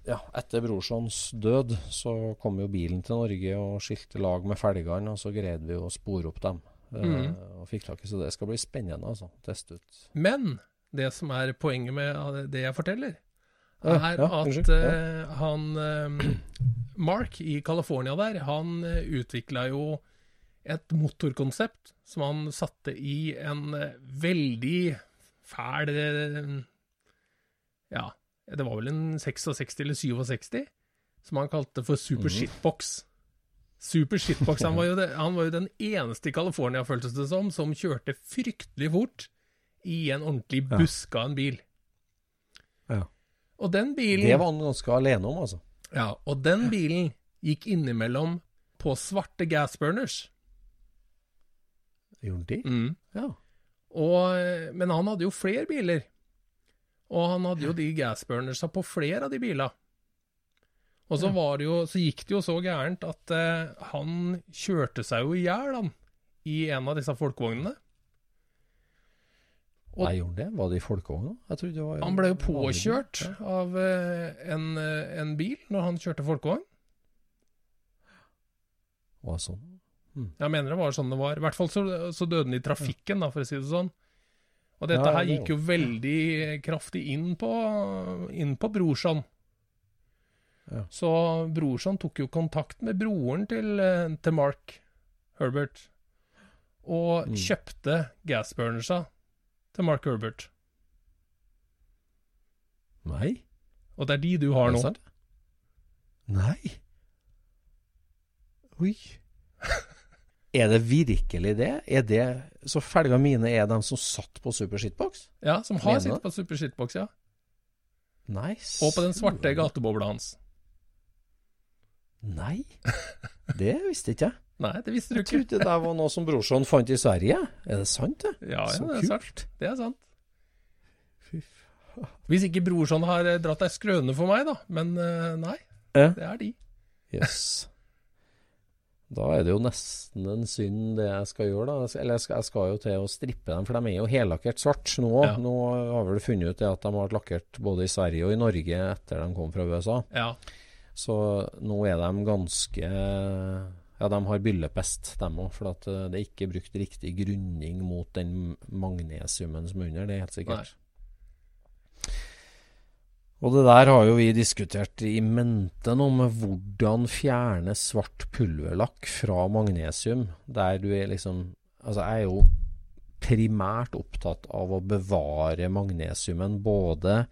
ja, Etter brorsons død så kom jo bilen til Norge og skilte lag med felgene, og så greide vi å spore opp dem. Mm. Mhm. og fikk tak i Så det skal bli spennende, altså. Teste ut. Men det som er poenget med det jeg forteller, er ja, at ja. eh, han eh, Mark i California der, han uh, utvikla jo et motorkonsept som han satte i en eh, veldig fæl eh, Ja, det var vel en 66 eller 67, som han kalte for Super mm. Shitbox. Super Shitbox. Han var jo, han var jo den eneste i California, føltes det som, som kjørte fryktelig fort i en ordentlig busk buska en bil. Ja. Og den bilen Det var han ganske alene om, altså. ja, og den bilen gikk innimellom på svarte gasburners. Gjorde de? Mm. Ja. Og, eh, men han hadde jo flere biler. Og han hadde jo de gasburnersa på flere av de bilene. Og så, var det jo, så gikk det jo så gærent at eh, han kjørte seg jo i hjel, han, i en av disse folkevognene. Og- Nei, gjorde han det? Var det i folkevogna? Han ble jo påkjørt av eh, en, eh, en bil når han kjørte folkevogn. Var sånn? sånn? Jeg mener det var sånn det var. I hvert fall så, så døde han i trafikken, da, for å si det sånn. Og dette Ja, her gikk jo veldig kraftig inn på, inn på Brorson. Ja. Så Brorson tok jo kontakt med broren til, eh, til Mark Herbert, og Mm. kjøpte gasburnersa til Mark Herbert. Nei? Og det er de du har nå. Nei. Oi. er det virkelig det? Er det Så felga mine er de som satt på Super Shitbox? Ja, som har Mener sittet på Super Shitbox, ja. Nice. Og på den svarte gatebobla hans. Nei, det visste ikke jeg. Nei, det visste du Jeg ikke. trodde det var noe som brorsan fant i Sverige. Er det sant, det? Ja, ja, det er sant. Det er sant. Hvis ikke brorsan har eh, dratt ei skrøne for meg, da. Men eh, nei, eh? det er de. Yes. Da er det jo nesten en synd det jeg skal gjøre, da. Eller jeg skal, jeg skal jo til å strippe dem, for de er jo hellakkert svart nå òg. Ja. Nå har vel funnet ut det at de har vært lakkert både i Sverige og i Norge etter de kom fra USA. Ja. Så nå er de ganske Ja, de har byllepest, dem òg. For eh, det er ikke brukt riktig grunning mot den magnesiumen som er under, det er helt sikkert. Og det der har jo vi diskutert i mente nå, med hvordan fjerne svart pulverlakk fra magnesium, der du er liksom Altså, jeg er jo primært opptatt av å bevare magnesiumen, både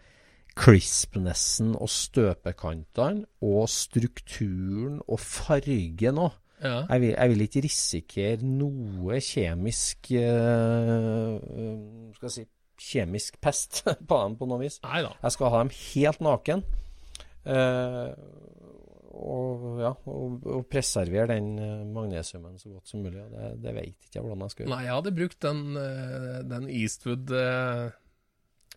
crispnessen og støpekantene, og strukturen og fargen òg. Ja. Jeg vil, jeg vil ikke risikere noe kjemisk eh, Skal jeg si kjemisk pest på dem på noe vis. Neida. Jeg skal ha dem helt naken. Uh, og, ja, og, og preservere den magnesiumen så godt som mulig. Det, det vet ikke jeg hvordan jeg skal gjøre. Nei, jeg hadde brukt den, den Eastwood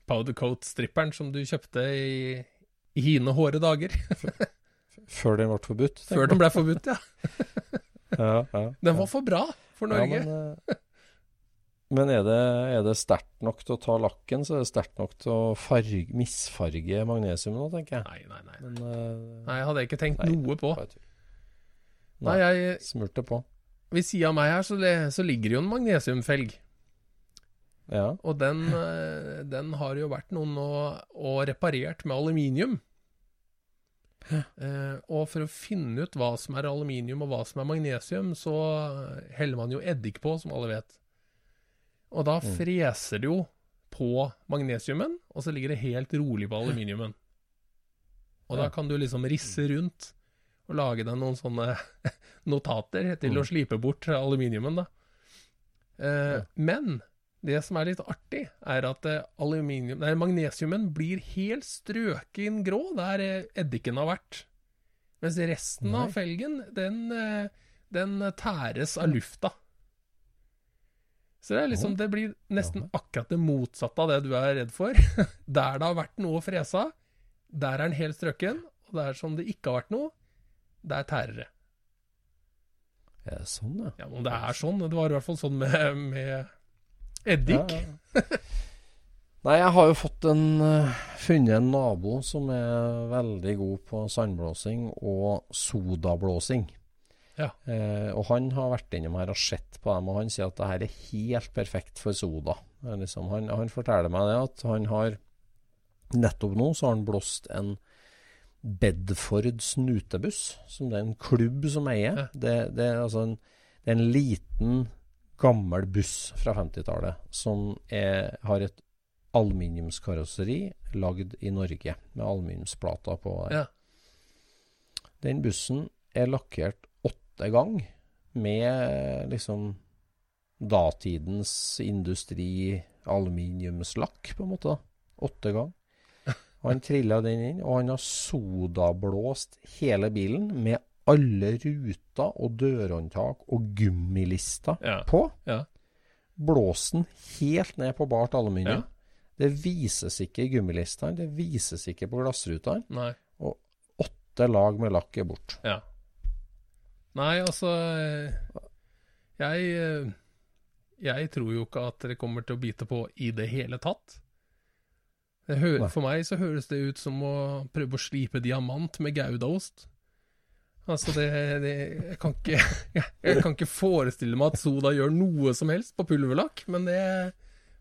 powder coat-stripperen som du kjøpte i, i hine hårde dager. Før den ble forbudt. Før den ble forbudt, ja. Den var for bra for Norge. Men, eh, men er det, er det sterkt nok til å ta lakken, så er det sterkt nok til å farge, misfarge magnesium nå, tenker jeg. Nei, nei, nei. Men eh, Nei, jeg ikke tenkt Nei, noe på. Nei, jeg, smurte på. Ved sida av meg her så, så ligger det jo en magnesiumfelg. Ja. Og den, eh, den har jo vært noen og, og reparert med aluminium. Eh, og for å finne ut hva som er aluminium og hva som er magnesium, så heller man jo eddik på, som alle vet. Og da Mm. freser det jo på magnesiumen, og så ligger det helt rolig på aluminiumen. Og da kan du liksom risse rundt og lage deg noen sånne notater til Mm. å slipe bort aluminiumen, da. Eh, Ja. Men det som er litt artig, er at eh, aluminium, nei, magnesiumen blir helt strøken grå der eh, eddiken har vært. Mens resten Nei. av felgen, den, eh, den tæres av lufta. Så det er liksom, det blir nesten akkurat det motsatte av det du er redd for. Der det har vært noe fresa, der er den helt strøken. Og der som det ikke har vært noe, der tærer det. Er det sånn, ja? Ja, men det er sånn. Det var i hvert fall sånn med, med eddik. Ja, ja. Nei, jeg har jo fått en eh, funnet en nabo som er veldig god på sandblåsing og sodablåsing. Ja. Eh, og han har vært innom her og sett på dem, og han sier at det her er helt perfekt for soda. Liksom, han, han forteller meg det at han har Nettopp nå så har han blåst en Bedford snutebuss, som det er en klubb som eier. Ja. Det, det, er altså en, det er en liten, gammel buss fra 50-tallet som er, har et aluminiumskarosseri lagd i Norge, med aluminiumsplater på. der. Ja. Den bussen er lakkert åtte gang med liksom datidens industri aluminiumslakk, på en måte. Åtte gang. Og han trilla den inn, og han har sodablåst hele bilen med alle ruter og dørhåndtak og gummilister Ja. på. Ja. Blåsen helt ned på bart aluminium. Ja. Det vises ikke i gummilistene, det vises ikke på glassrutene. Og Åtte lag med lakk er bort. Ja. Nei, altså eh, Jeg eh, Jeg tror jo ikke at det kommer til å bite på i det hele tatt. Det for meg så høres det ut som å prøve å slipe diamant med goudaost. Altså, det, det jeg, kan ikke, jeg, kan ikke forestille meg at soda gjør noe som helst på pulverlakk, men det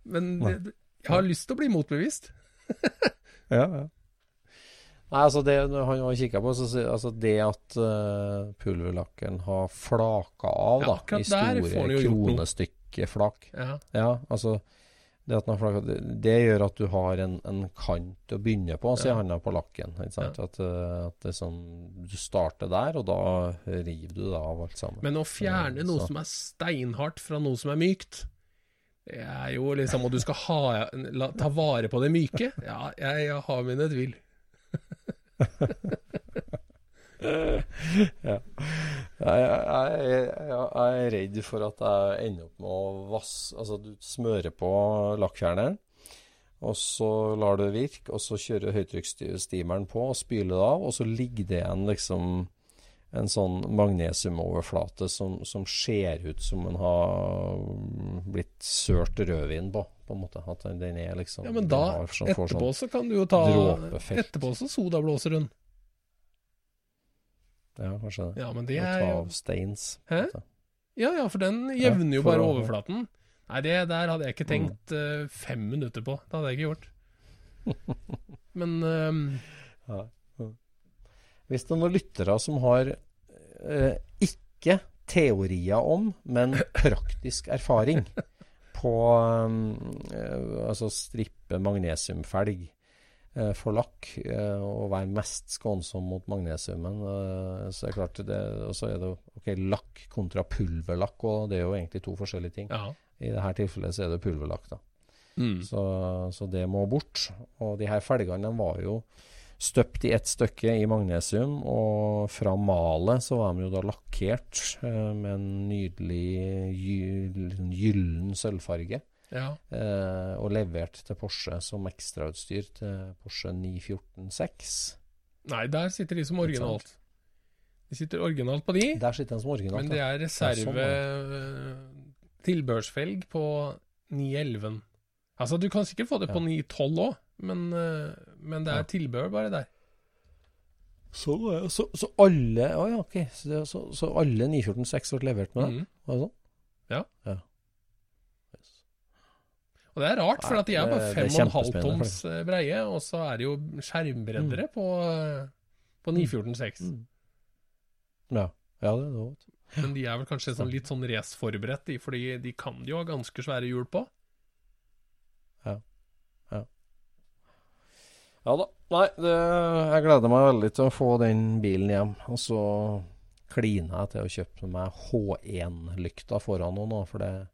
Men det, jeg har lyst til å bli motbevist. Ja, ja. Nei, altså det han har kikka på, så, altså det at uh, pulverlakken har flaka av Ja, da, i store han flak. kronestykkeflak Ja. Ja, altså det, at det, det gjør at du har en, en kant å begynne på, sier Ja. han på lakken. Ikke? At, eh, at det sånn, du starter der, og da river du det av alt sammen. Men å fjerne Ja, noe så- som er steinhardt fra noe som er mykt, det er jo liksom Og du skal ha, la, ta vare på det myke? Ja, jeg, jeg har mine tvil. ja. Jeg, jeg, jeg, jeg er redd for at jeg ender opp med å vasse Altså, du smører på lakkjernet, og så lar du det virke, og så kjører høytrykksstimeren på og spyler det av, og så ligger det igjen liksom en sånn magnesiumoverflate som, som ser ut som en har blitt sølt rødvin på, på en måte. At den, er liksom Ja, men da, sånn- etterpå så kan du jo ta. Etterpå så sodablåser hun. Ja, kanskje det. Ja, men det Å er ta av steins. Hæ? Ja, ja, for den jevner jo bare å- overflaten. Nei, det der hadde jeg ikke Mm. tenkt eh, fem minutter på. Det hadde jeg ikke gjort. Men um... Ja. Hvis det er noen lyttere som har uh, ikke teorier om, men praktisk erfaring på eh, altså strippe magnesiumfelg for lakk, eh, og være mest skånsom mot magnesiumen, eh, så er det klart det, Og så er det ok, lakk kontra pulverlakk, og det er jo egentlig to forskjellige ting. ja. I dette tilfellet så er det pulverlakk, da. Mm. Så, så det må bort. Og de her felgene var jo støpt i ett stykke i magnesium, og fra malet så var de jo da lakkert eh, med en nydelig gy- gyllen sølvfarge. Ja. Eh, og levert til Porsche som ekstrautstyr til Porsche 914-6. Nei, der sitter de som originalt. De sitter originalt på de, Der sitter de som originalt. men det er reserve sånn, reserve tilbørsfelg på 911. Altså, du kan sikkert få det på Ja. 912 òg, men, eh, men det er Ja. tilbehør bare der. Så, så, så alle Å ja, ok. Så, så, så alle 914-6 ble levert med det? Mm. Var det sånn? Ja. ja. Og det er rart, for at de er bare det- det er 5,5 kjempespennende, toms eh, breie, og så er det jo skjermbreddere på, eh, på 914.6. Mm. Ja. ja, det er òg. Men de er vel kanskje sånn litt sånn raceforberedt, de, fordi de kan jo ha ganske svære hjul på. Ja Ja, ja da. Nei, det, jeg gleder meg veldig til å få den bilen hjem. Og så kliner jeg til å kjøpe meg H1-lykta foran nå, for det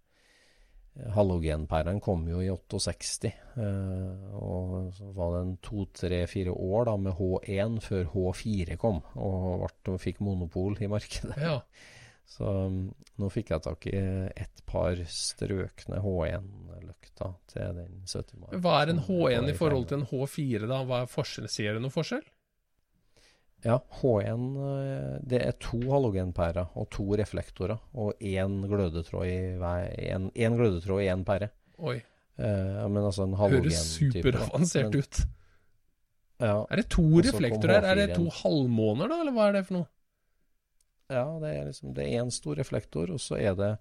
Halogenpærene kom jo i 68, eh, og så var det en to, tre, fire år da med H1 før H4 kom, og, ble, fikk monopol i markedet. Ja. Så um, nå fikk jeg tak i et par strøkne H1-lykter til den 70 mai. Hva er en H1 i forhold til en H4, da? Hva er forskjell? Ser du noen forskjell? Ja, H1 eh, det er to halogenpærer og to reflektorer, og én glødetråd i hver en, en glødetråd i én pære. Oi, Eh, men altså en høres halogentype. da. superavansert ut. Ja, Er det to reflektorer? Er det to halvmåner, da, eller hva er det for noe? ja, det er liksom Det er én stor reflektor, og så er det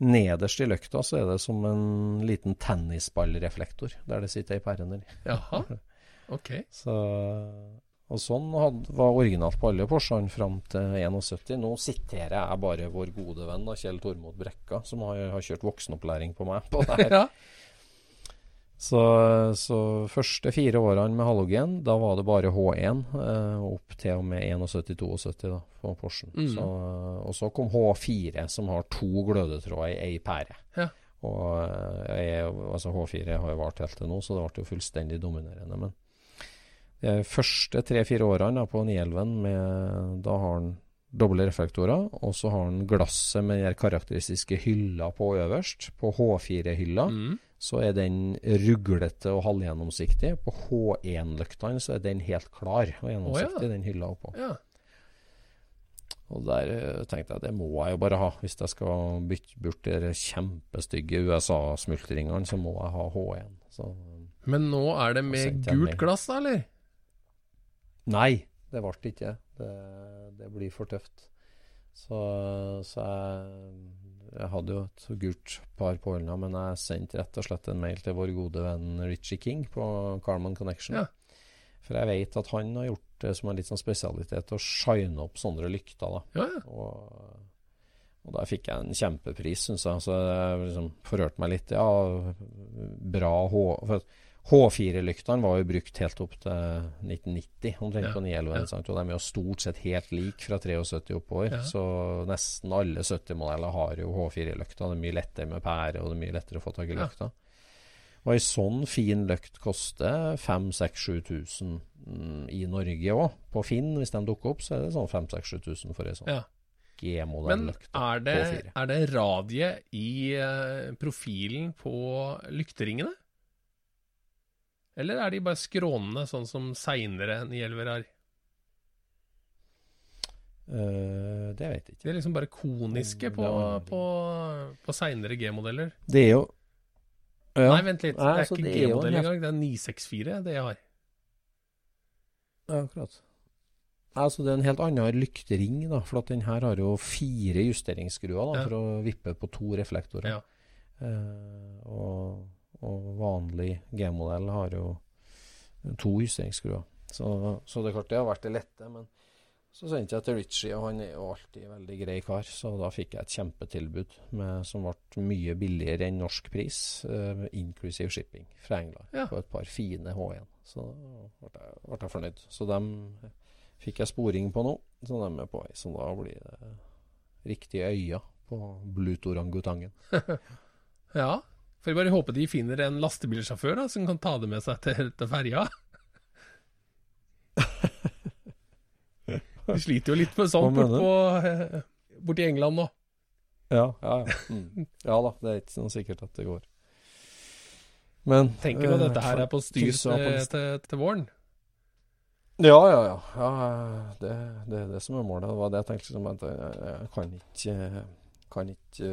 nederst i løkta så er det som en liten tennisballreflektor, der det sitter ei pære nedi. Jaha, ok. Så, og sånn hadde, var originalt på alle Porschene fram til 71. Nå siterer jeg bare vår gode venn da, Kjell Tormod Brekka, som har, har kjørt voksenopplæring på meg på det her. Ja. Så, så første fire årene med halogen, da var det bare H1 eh, opp til og med 71-72 da, på Porschen. Mm. Så, og så kom H4, som har to glødetråder i ei pære. Ja. Og eh, jeg, altså H4 har jo vart helt til nå, så det ble jo fullstendig dominerende. Men de første tre-fire årene på 911, med, da har han doble reflektorer, og så har han glasset med den karakteristiske hylla på øverst. På H4-hylla Mm. så er den ruglete og halvgjennomsiktig. På H1-lyktene så er den helt klar og gjennomsiktig, oh, ja. den hylla oppå. ja. Og der eh, tenkte jeg det må jeg jo bare ha. Hvis jeg skal bytte bort de kjempestygge USA-smultringene, så må jeg ha H1. Så Men nå er det med gult glass, da, eller? Nei, det ble det ikke. Det, det blir for tøft. Så, så jeg, jeg hadde jo et gult par på hånda, men jeg sendte rett og slett en mail til vår gode venn Richie King på Carman Connection. Ja. For jeg vet at han har gjort det som en litt sånn spesialitet å shine opp sånne lykter. da. Ja, ja. Og, og der fikk jeg en kjempepris, syns jeg. Så jeg liksom forhørte meg litt. Ja, bra H... For at H4-lyktene var jo brukt helt opp til 1990, omtrent Ja, på 911. ja. Og de er jo stort sett helt like fra 73 oppover. Ja. Så nesten alle 70-modeller har jo H4-lykter. Det er mye lettere med pære, og det er mye lettere å få tak i Ja. Og ei sånn fin løkt koster 5000-7000 mm, i Norge òg. På Finn, hvis de dukker opp, så er det sånn 5000-7000 for ei sånn Ja. Men er det, er det radiet i eh, profilen på lykteringene? Eller er de bare skrånende, sånn som seinere Nielver er? Uh, det vet jeg ikke. De er liksom bare koniske på, på, på seinere G-modeller. Det er jo ja. Nei, vent litt. Nei, det er altså, ikke G-modell engang. Det er 964 det jeg har. Ja, akkurat. Altså, det er en helt annen lyktering, da. For at den her har jo fire justeringsskruer da, Ja. for å vippe på to reflektorer. Ja. Uh, og, og vanlig G-modell har jo to justeringsskruer. Så, så det er klart det har vært det lette. Men så sendte jeg til Ritchie, og han er jo alltid en veldig grei kar. Så da fikk jeg et kjempetilbud med, som ble mye billigere enn norsk pris, eh, inclusive shipping, fra England. Ja. På et par fine H1. Så da ble ble jeg fornøyd. Så dem fikk jeg sporing på nå, så de er på vei. Så da blir det riktige øyne på Blutorangutangen. Ja. Får bare håpe de finner en lastebilsjåfør da, som kan ta det med seg til, til ferja. De sliter jo litt med sånt Hva bort mener eh, borti England nå. Ja, ja, ja. Mm. ja da, det er ikke sånn sikkert at det går. Men Tenker du at eh, dette her er på styr til, til, til våren? Ja, ja, ja. ja det, det er det som er målet. Det var det jeg tenkte. Liksom, at jeg, jeg kan ikke, kan ikke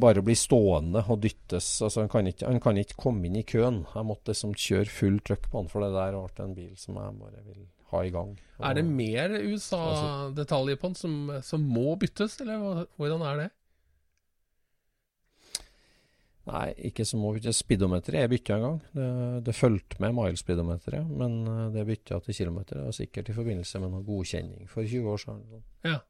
bare bli stående og dyttes. Altså, han, kan ikke, han kan ikke komme inn i køen. Jeg måtte liksom kjøre full trøkk på han, for det der ble en bil som jeg bare vil ha i gang. Er det mer USA-detaljer på den som, som må byttes, eller hvordan er det? Nei, ikke som må byttes. Speedometeret er bytta en gang. Det, det fulgte med milespeedometeret, men eh, det bytta til kilometer. Det var sikkert i forbindelse med noe godkjenning for 20 år siden. Ja.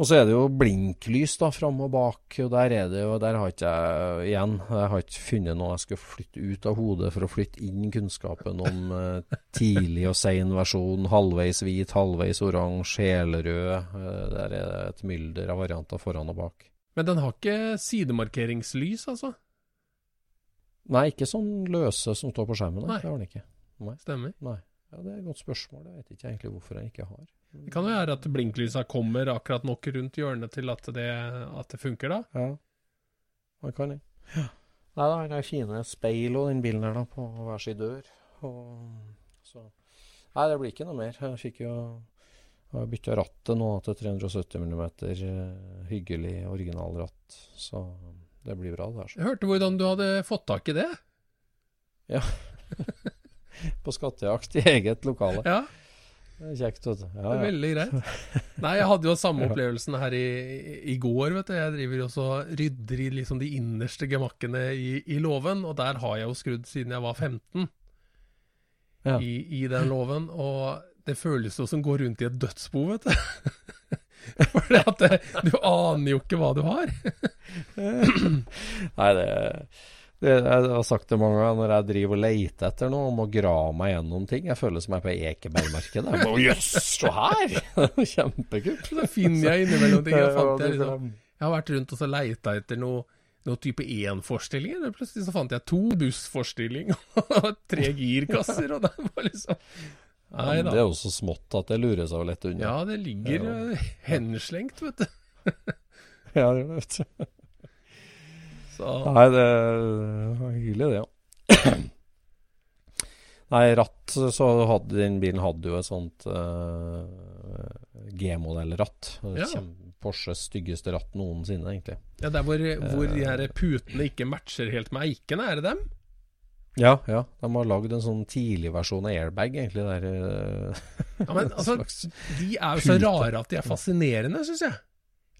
Og så er det jo blinklys da, fram og bak, og der er det jo Der har ikke jeg igjen Jeg har ikke funnet noe jeg skal flytte ut av hodet for å flytte inn kunnskapen om eh, tidlig og sein versjon, halvveis hvit, halvveis oransje, helrød. Eh, der er det et mylder av varianter foran og bak. Men den har ikke sidemarkeringslys, altså? Nei, ikke sånn løse som står på skjermen. Nei. Det har den ikke. Nei. Stemmer. Nei. Ja, Det er et godt spørsmål. Jeg vet ikke egentlig hvorfor jeg ikke har. Det kan jo være at blinklysa kommer akkurat nok rundt hjørnet til at det, at det funker, da. Ja, det kan jeg. Nei da, han har fine speil og den bilen her da, på hver sin dør. Og, så. Nei, det blir ikke noe mer. Jeg fikk jo jeg har bytta rattet nå til 370 mm. eh, Hyggelig originalratt. Så det blir bra, det her. Jeg hørte hvordan du hadde fått tak i det. Ja. På skattejakt i eget lokale. Ja, Det er kjekt, det Ja, ja. veldig greit. Nei, jeg hadde jo samme opplevelsen her i, i går, vet du. Jeg driver jo også og rydder i liksom de innerste gemakkene i, i låven, og der har jeg jo skrudd siden jeg var 15 Ja. i, i den låven, og det føles jo som å gå rundt i et dødsbo, vet du. For at det, du aner jo ikke hva du har. Nei, det Jeg har sagt det mange ganger når jeg driver og leter etter noe, om å grave meg gjennom ting. Jeg føler som jeg er på Ekebergmarkedet. Bare, Jøss, se her! Kjempekult. Det finner jeg innimellom ting. Jeg, fant jeg, liksom, jeg har vært rundt og så leita etter noe, noe type 1-forstilling Plutselig så fant jeg to bussforstilling og tre girkasser. Og det var liksom Nei da. det er jo så smått at det lurer seg jo lett unna. Ja, det ligger henslengt, vet du. Ja, det gjør det, vet du. Så Nei, det var hyggelig, det, ja. Nei, ratt så hadde den bilen hadde jo et sånt uh, G-modellratt. Ja. Porsches styggeste ratt noensinne, egentlig. ja, der hvor, hvor de Eh. her putene ikke matcher helt med eikene, er det dem? Ja, ja. De har lagd en sånn tidlig versjon av airbag, egentlig. Der, eh, Ja, men altså, De er jo så rare at de er fascinerende, syns jeg.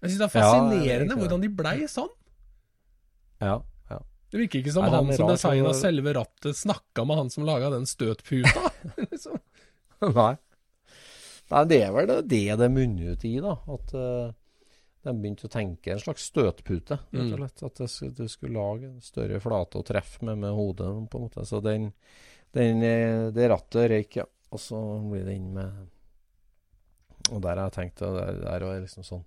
Jeg syns det er fascinerende ja, det. hvordan de blei sånn. Ja, ja. Det virker ikke som Nei, han som designa så- selve rattet, snakka med han som laga den støtputa. liksom. Nei. Nei, det er vel det det, det munner ut i, da. At uh, de begynte å tenke en slags støtpute, rett og Mm. slett. At du skulle lage en større flate å treffe med med hodet, på en måte. Så den, den eh, det rattet røyk, ja. Og så blir det inn med Og der har jeg tenkt og der der er liksom sånn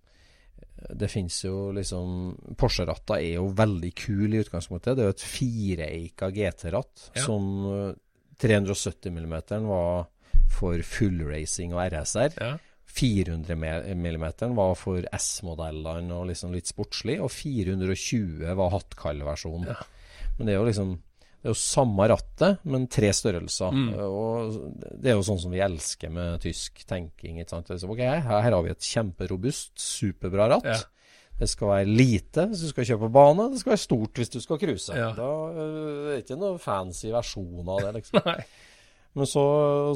Det finnes jo liksom Porsche-ratter er jo veldig kul i utgangspunktet. Det er jo et fireeika GT-ratt Ja. som eh, 370 mm var for fullracing og RSR. Ja. 400 mm var for S-modellene og liksom litt sportslig, og 420 var hattkall-versjonen. Ja. Men det er jo liksom det er jo samme rattet, men tre størrelser. Mm. Og det er jo sånn som vi elsker med tysk tenking. Ikke sant? Så, ok, her, her har vi et kjemperobust, superbra ratt. Ja. Det skal være lite hvis du skal kjøre på bane, det skal være stort hvis du skal cruise. Ja. Da øh, er det ikke noe fancy versjon av det, liksom. Men så,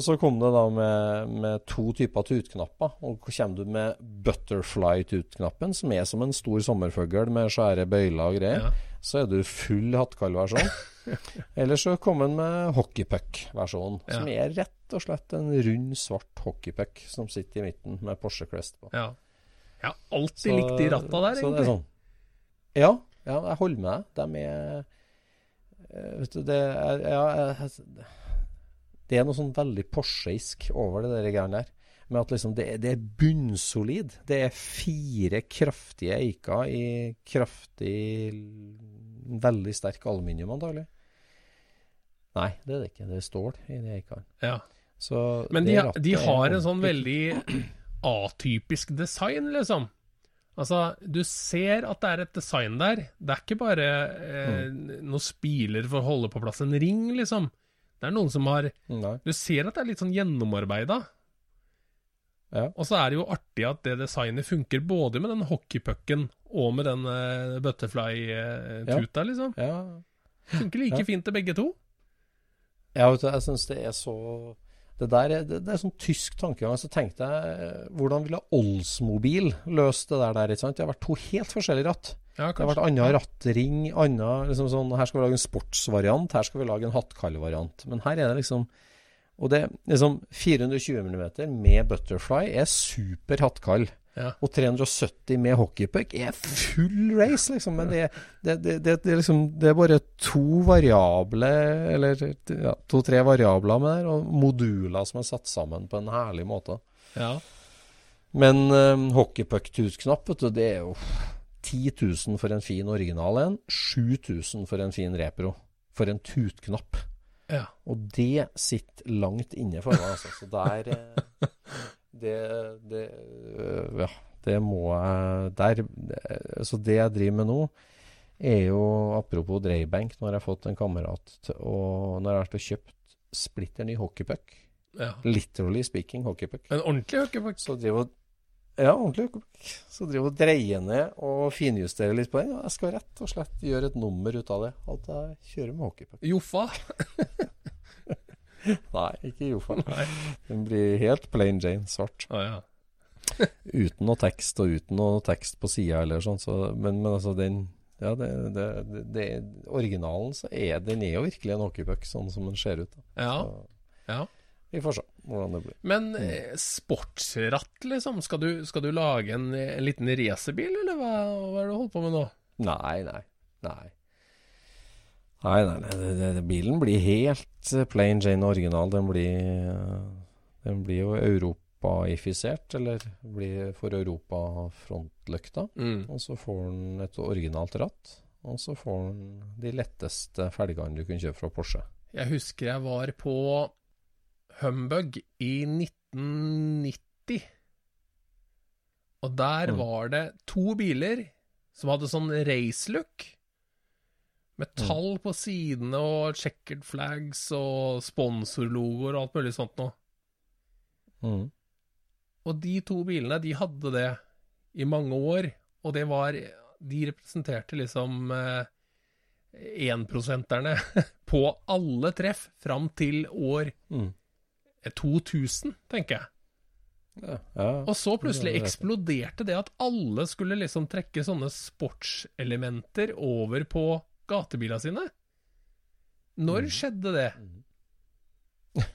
så kom det da med, med to typer tutknapper. Og kommer du med butterfly-tutknappen, som er som en stor sommerfugl med svære bøyler og greier. Ja. Så er du full hattkallversjon. Eller så kom han med hockeypuck-versjonen, som er rett og slett en rund, svart hockeypuck som sitter i midten med Porsche Crest på. Ja. Jeg har alltid likt de ratta der, så er egentlig. sånn. Ja, ja, jeg holder med deg. De er eh, Vet du, det er ja, jeg- Det er noe sånn veldig Porscheisk over det der greiene der. Med at liksom det, er- det er bunnsolid. Det er fire kraftige eiker i kraftig Veldig sterk aluminium, antagelig. Nei, det er det ikke. Det er stål i de eikene. Ja. Så Men de, de har en sånn veldig atypisk design, liksom. Altså, du ser at det er et design der. Det er ikke bare eh, Mm. noen spiler for å holde på plass en ring, liksom. Det er noen som har Nei. Du ser at det er litt sånn gjennomarbeida. Ja. Og så er det jo artig at det designet funker både med den hockeypucken og med den uh, butterfly-tuta, liksom. Ja. Funker like Ja. fint til begge to. Ja, vet du, jeg syns det er så Det der er, det, det er sånn tysk tankegang. Så tenkte jeg eh, Hvordan ville Oldsmobil løst det der, der? ikke sant? Det har vært to helt forskjellige ratt. Ja, Det har vært annen rattring, annen liksom sånn Her skal vi lage en sportsvariant, her skal vi lage en hattkallvariant. Men her er det liksom Og det liksom 420 mm med butterfly er super hattkall. Ja. Og 370 med hockeypuck er full race, liksom. Men det, det, det, liksom, det er bare to variable, eller ja, to-tre variabler med der, og moduler som er satt sammen på en herlig måte. Ja. Men um, hockeypuck-tutknapp, vet du, det er jo 10 000 for en fin original en, 7000 for en fin repro. For en tutknapp. Ja. Og det sitter langt inne for meg, altså. Så der eh, Det, det øh, Ja, det må jeg Der Så det jeg driver med nå, er jo Apropos dreiebenk, nå har jeg fått en kamerat å Når jeg har og kjøpt splitter ny hockeypuck, ja. literally speaking hockeypuck, En ordentlig hockeypuck. så driver og ja, ordentlig hockeypuck. Så driver og dreier ned og finjusterer litt på den. Og jeg skal rett og slett gjøre et nummer ut av det. At jeg kjører med hockeypuck. Joffa. Nei, ikke Joffa. Nei. Den blir helt plain Jane, svart. Ah, ja. Uten noe tekst, og uten noe tekst på sida eller sånn. Så, men, men altså, den Ja, det, det, det, det Originalen så er den er jo virkelig en hockeypuck, sånn som den ser ut. Da. Ja. Så, ja. vi får se hvordan det blir. Men mm. sportsratt, liksom? Skal du, skal du lage en, en liten racerbil, eller hva, hva er det du holder på med nå? Nei, nei. Nei. Nei, nei, nei det, det, bilen blir helt eh, plain Jane original. Den blir, eh, den blir jo europaifisert, eller blir for Europa frontløkta. Mm. Og så får den et originalt ratt. Og så får den de letteste felgene du kan kjøpe fra Porsche. Jeg husker jeg var på Humbug i 1990. Og der Mm. var det to biler som hadde sånn racelook. Med Mm. tall på sidene og checkered flags og sponsorlogoer og alt mulig sånt noe. Mm. Og de to bilene, de hadde det i mange år, og det var De representerte liksom eh, énprosenterne på alle treff fram til år Mm. 2000, tenker jeg. Ja, ja. Og så plutselig er eksploderte det at alle skulle liksom trekke sånne sportselementer over på gatebilene sine. Når Mm. skjedde det?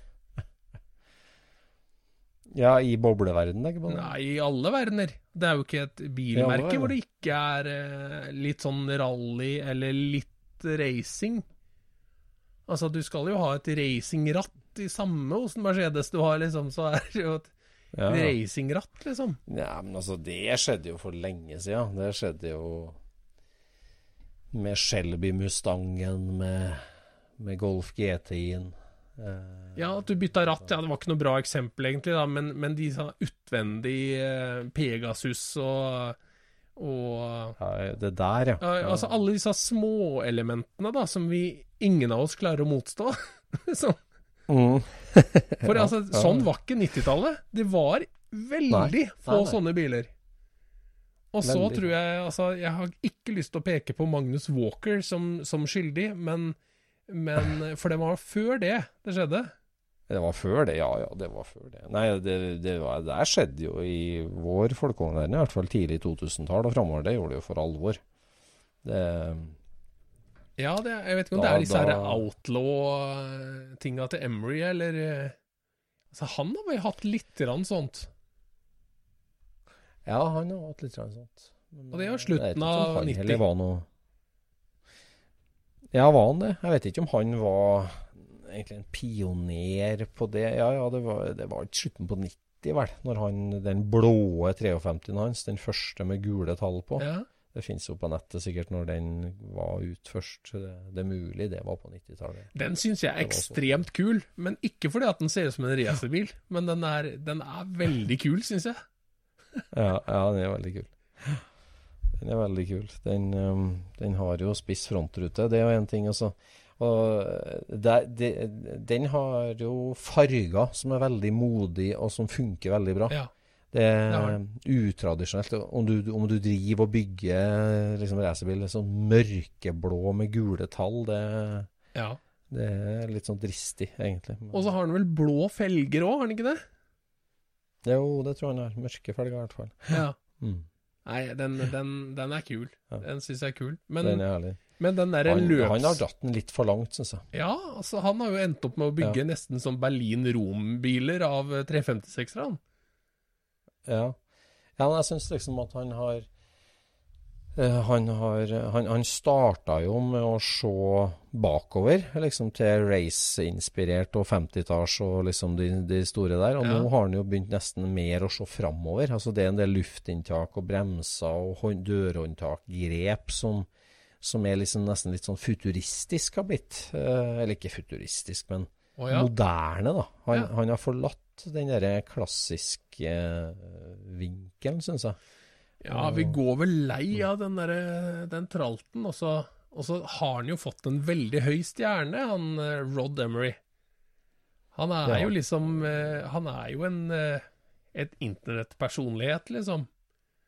ja, i bobleverden, tenker jeg på. Nei, i alle verdener. Det er jo ikke et bilmerke alle hvor det ikke er eh, litt sånn rally eller litt racing. Altså, du skal jo ha et racingratt i samme hos en Mercedes du har, liksom, så er det jo et Ja. racingratt, liksom. Ja, men altså, det skjedde jo for lenge siden. Det skjedde jo med Shelby Mustangen, med, med Golf GTI-en. Eh, Ja, at du bytta ratt, ja, det var ikke noe bra eksempel, egentlig, da, men, men de sa utvendig eh, Pegasus og, og ja, det der, ja. ja, Altså alle disse småelementene, da, som vi ingen av oss klarer å motstå. så, Mm. for altså, ja. sånn var ikke 90-tallet. Det var veldig Nei. få Nei, sånne biler. Og så Veldig. tror jeg Altså, jeg har ikke lyst til å peke på Magnus Walker som, som skyldig, men, men For det var før det det skjedde. Det var før det, ja ja, det var før det. Nei, det, det var, det skjedde jo i vår folkevogn, i hvert fall tidlig 2000-tall og framover. Det gjorde det jo for alvor. Det, Ja, det, jeg vet ikke om Da- det er disse da- outlaw-tinga til Emery, eller eh, Altså, han har vel hatt litt grann sånt. ja, han har hatt litt sånn sånt. Men, Og det er vet slutten av han 90. Var noe... Ja, var han det? Jeg vet ikke om han var egentlig en pioner på det. Ja, ja, det var, det var ikke slutten på 90, vel. Når han, den blåe 53-en hans, den første med gule tall på. Ja. Det finnes jo på nettet sikkert når den var ut først. Det, det er mulig det var på 90-tallet. Den syns jeg er ekstremt kul, men ikke fordi at den ser ut som en racerbil. Men den er, den er veldig kul, syns jeg. Ja, ja, den er veldig kul. Den er veldig kul. Den, um, den har jo spiss frontrute, det er jo en ting. Også. Og det, det, den har jo farger som er veldig modige, og som funker veldig bra. Ja. Det er utradisjonelt. Om du, om du driver og bygger liksom, racerbil sånn mørkeblå med gule tall, det, ja. det er litt sånn dristig, egentlig. Og så har den vel blå felger òg, har den ikke det? Jo, det tror jeg han har. Mørke felger, i hvert fall. Ja. Mm. Nei, den, den, den er kul. Ja. Den syns jeg er kul. Men den er men den der Han, løps... han har dratt den litt for langt, syns jeg. Ja, altså han har jo endt opp med å bygge nesten som Berlin-Rom-biler av eh, 356-erne. Ja. ja, jeg syns liksom at han har eh, Han har Han, han starta jo med å se bakover, liksom til race-inspirert og 50-talls og liksom de, de store der. Og Ja. nå har han jo begynt nesten mer å se framover. Altså det er en del luftinntak og bremser og hånd- dørhåndtakgrep som, som er liksom nesten litt sånn futuristisk har blitt. Eh, eller ikke futuristisk, men Å ja. moderne, da. Han, Ja. han har forlatt den derre klassiske eh, vinkelen, syns jeg. ja, vi går vel lei av den der, den tralten, og så, og så har han jo fått en veldig høy stjerne, han eh, Rod Emery. Han er Ja. jo liksom eh, Han er jo en et internettpersonlighet, liksom,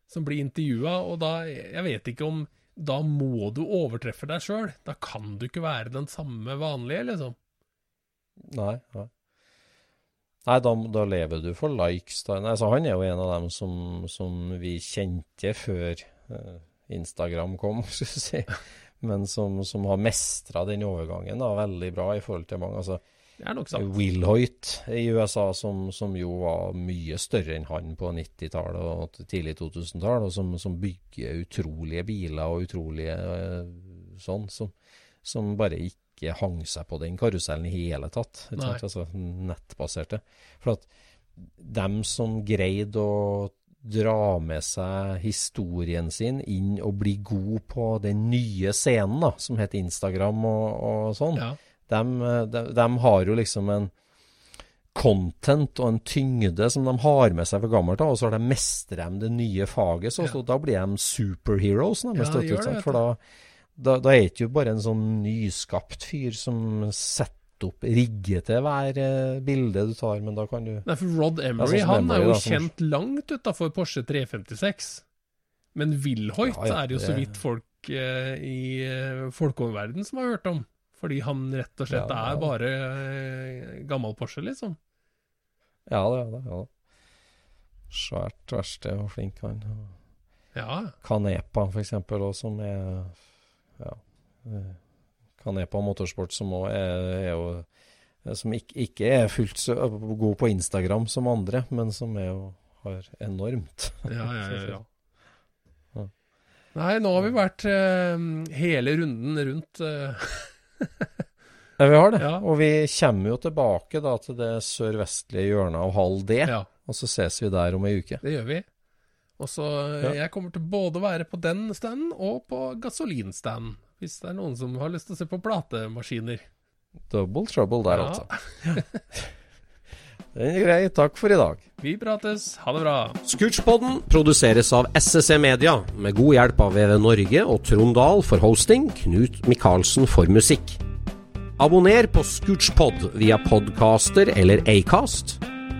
som blir intervjua, og da Jeg vet ikke om Da må du overtreffe deg sjøl. Da kan du ikke være den samme vanlige, liksom. Nei. nei. Nei, da, da lever du for likes. Da. Nei, så han er jo en av dem som, som vi kjente før eh, Instagram kom, skal vi si. Men som, som har mestra den overgangen da, veldig bra i forhold til mange. Altså. Will Hoyt i USA, som, som jo var mye større enn han på 90-tallet og tidlig 2000-tall, og som, som bygger utrolige biler og utrolige øh, sånn, som, som bare ikke hang seg på den karusellen i hele tatt. Ikke? Altså nettbaserte. For at dem som greide å dra med seg historien sin inn og bli god på den nye scenen, da, som heter Instagram og, og sånn, Ja. de, de, de har jo liksom en content og en tyngde som de har med seg fra gammelt av, og så har de mestrer de det nye faget, så, Ja. så da blir de superheroes, Ja, nærmest. gjør det? For da, da, da er det ikke bare en sånn nyskapt fyr som setter opp, rigge til hver eh, bilde du tar, men da kan du Nei, for Rod Emery sånn han er jo da, som- kjent langt utafor Porsche 356. Men Wilhoit Ja, ja, er jo så vidt folk eh, i uh, folkehåndverden som har hørt om. Fordi han rett og slett Ja, er bare eh, gammel Porsche, liksom. Ja da. Ja. da. Svært verksted og flink han. Ja. Kanepa, for eksempel, også, som er ja, eh, Kanepa Motorsport, som også er, jo Som ikke, ikke er fullt så god på Instagram som andre, men som er jo har enormt. Ja, ja, ja, ja. Ja. Nei, nå har vi vært uh, hele runden rundt uh. Ja, vi har det. Ja. Og vi kommer jo tilbake da til det sørvestlige hjørnet av halv D. Ja. Og så ses vi der om ei uke. Det gjør vi. Og så eh, Ja. Jeg kommer til både å være på den standen og på gasolinstanden. Hvis det er noen som har lyst til å se på platemaskiner. Double trouble der, Ja. altså. Den er grei. Takk for i dag. Vi prates. Ha det bra. Scootspodden produseres av SSC Media, med god hjelp av VV Norge og Trond Dahl for hosting, Knut Micaelsen for musikk. Abonner på Scootspod via podcaster eller Acast,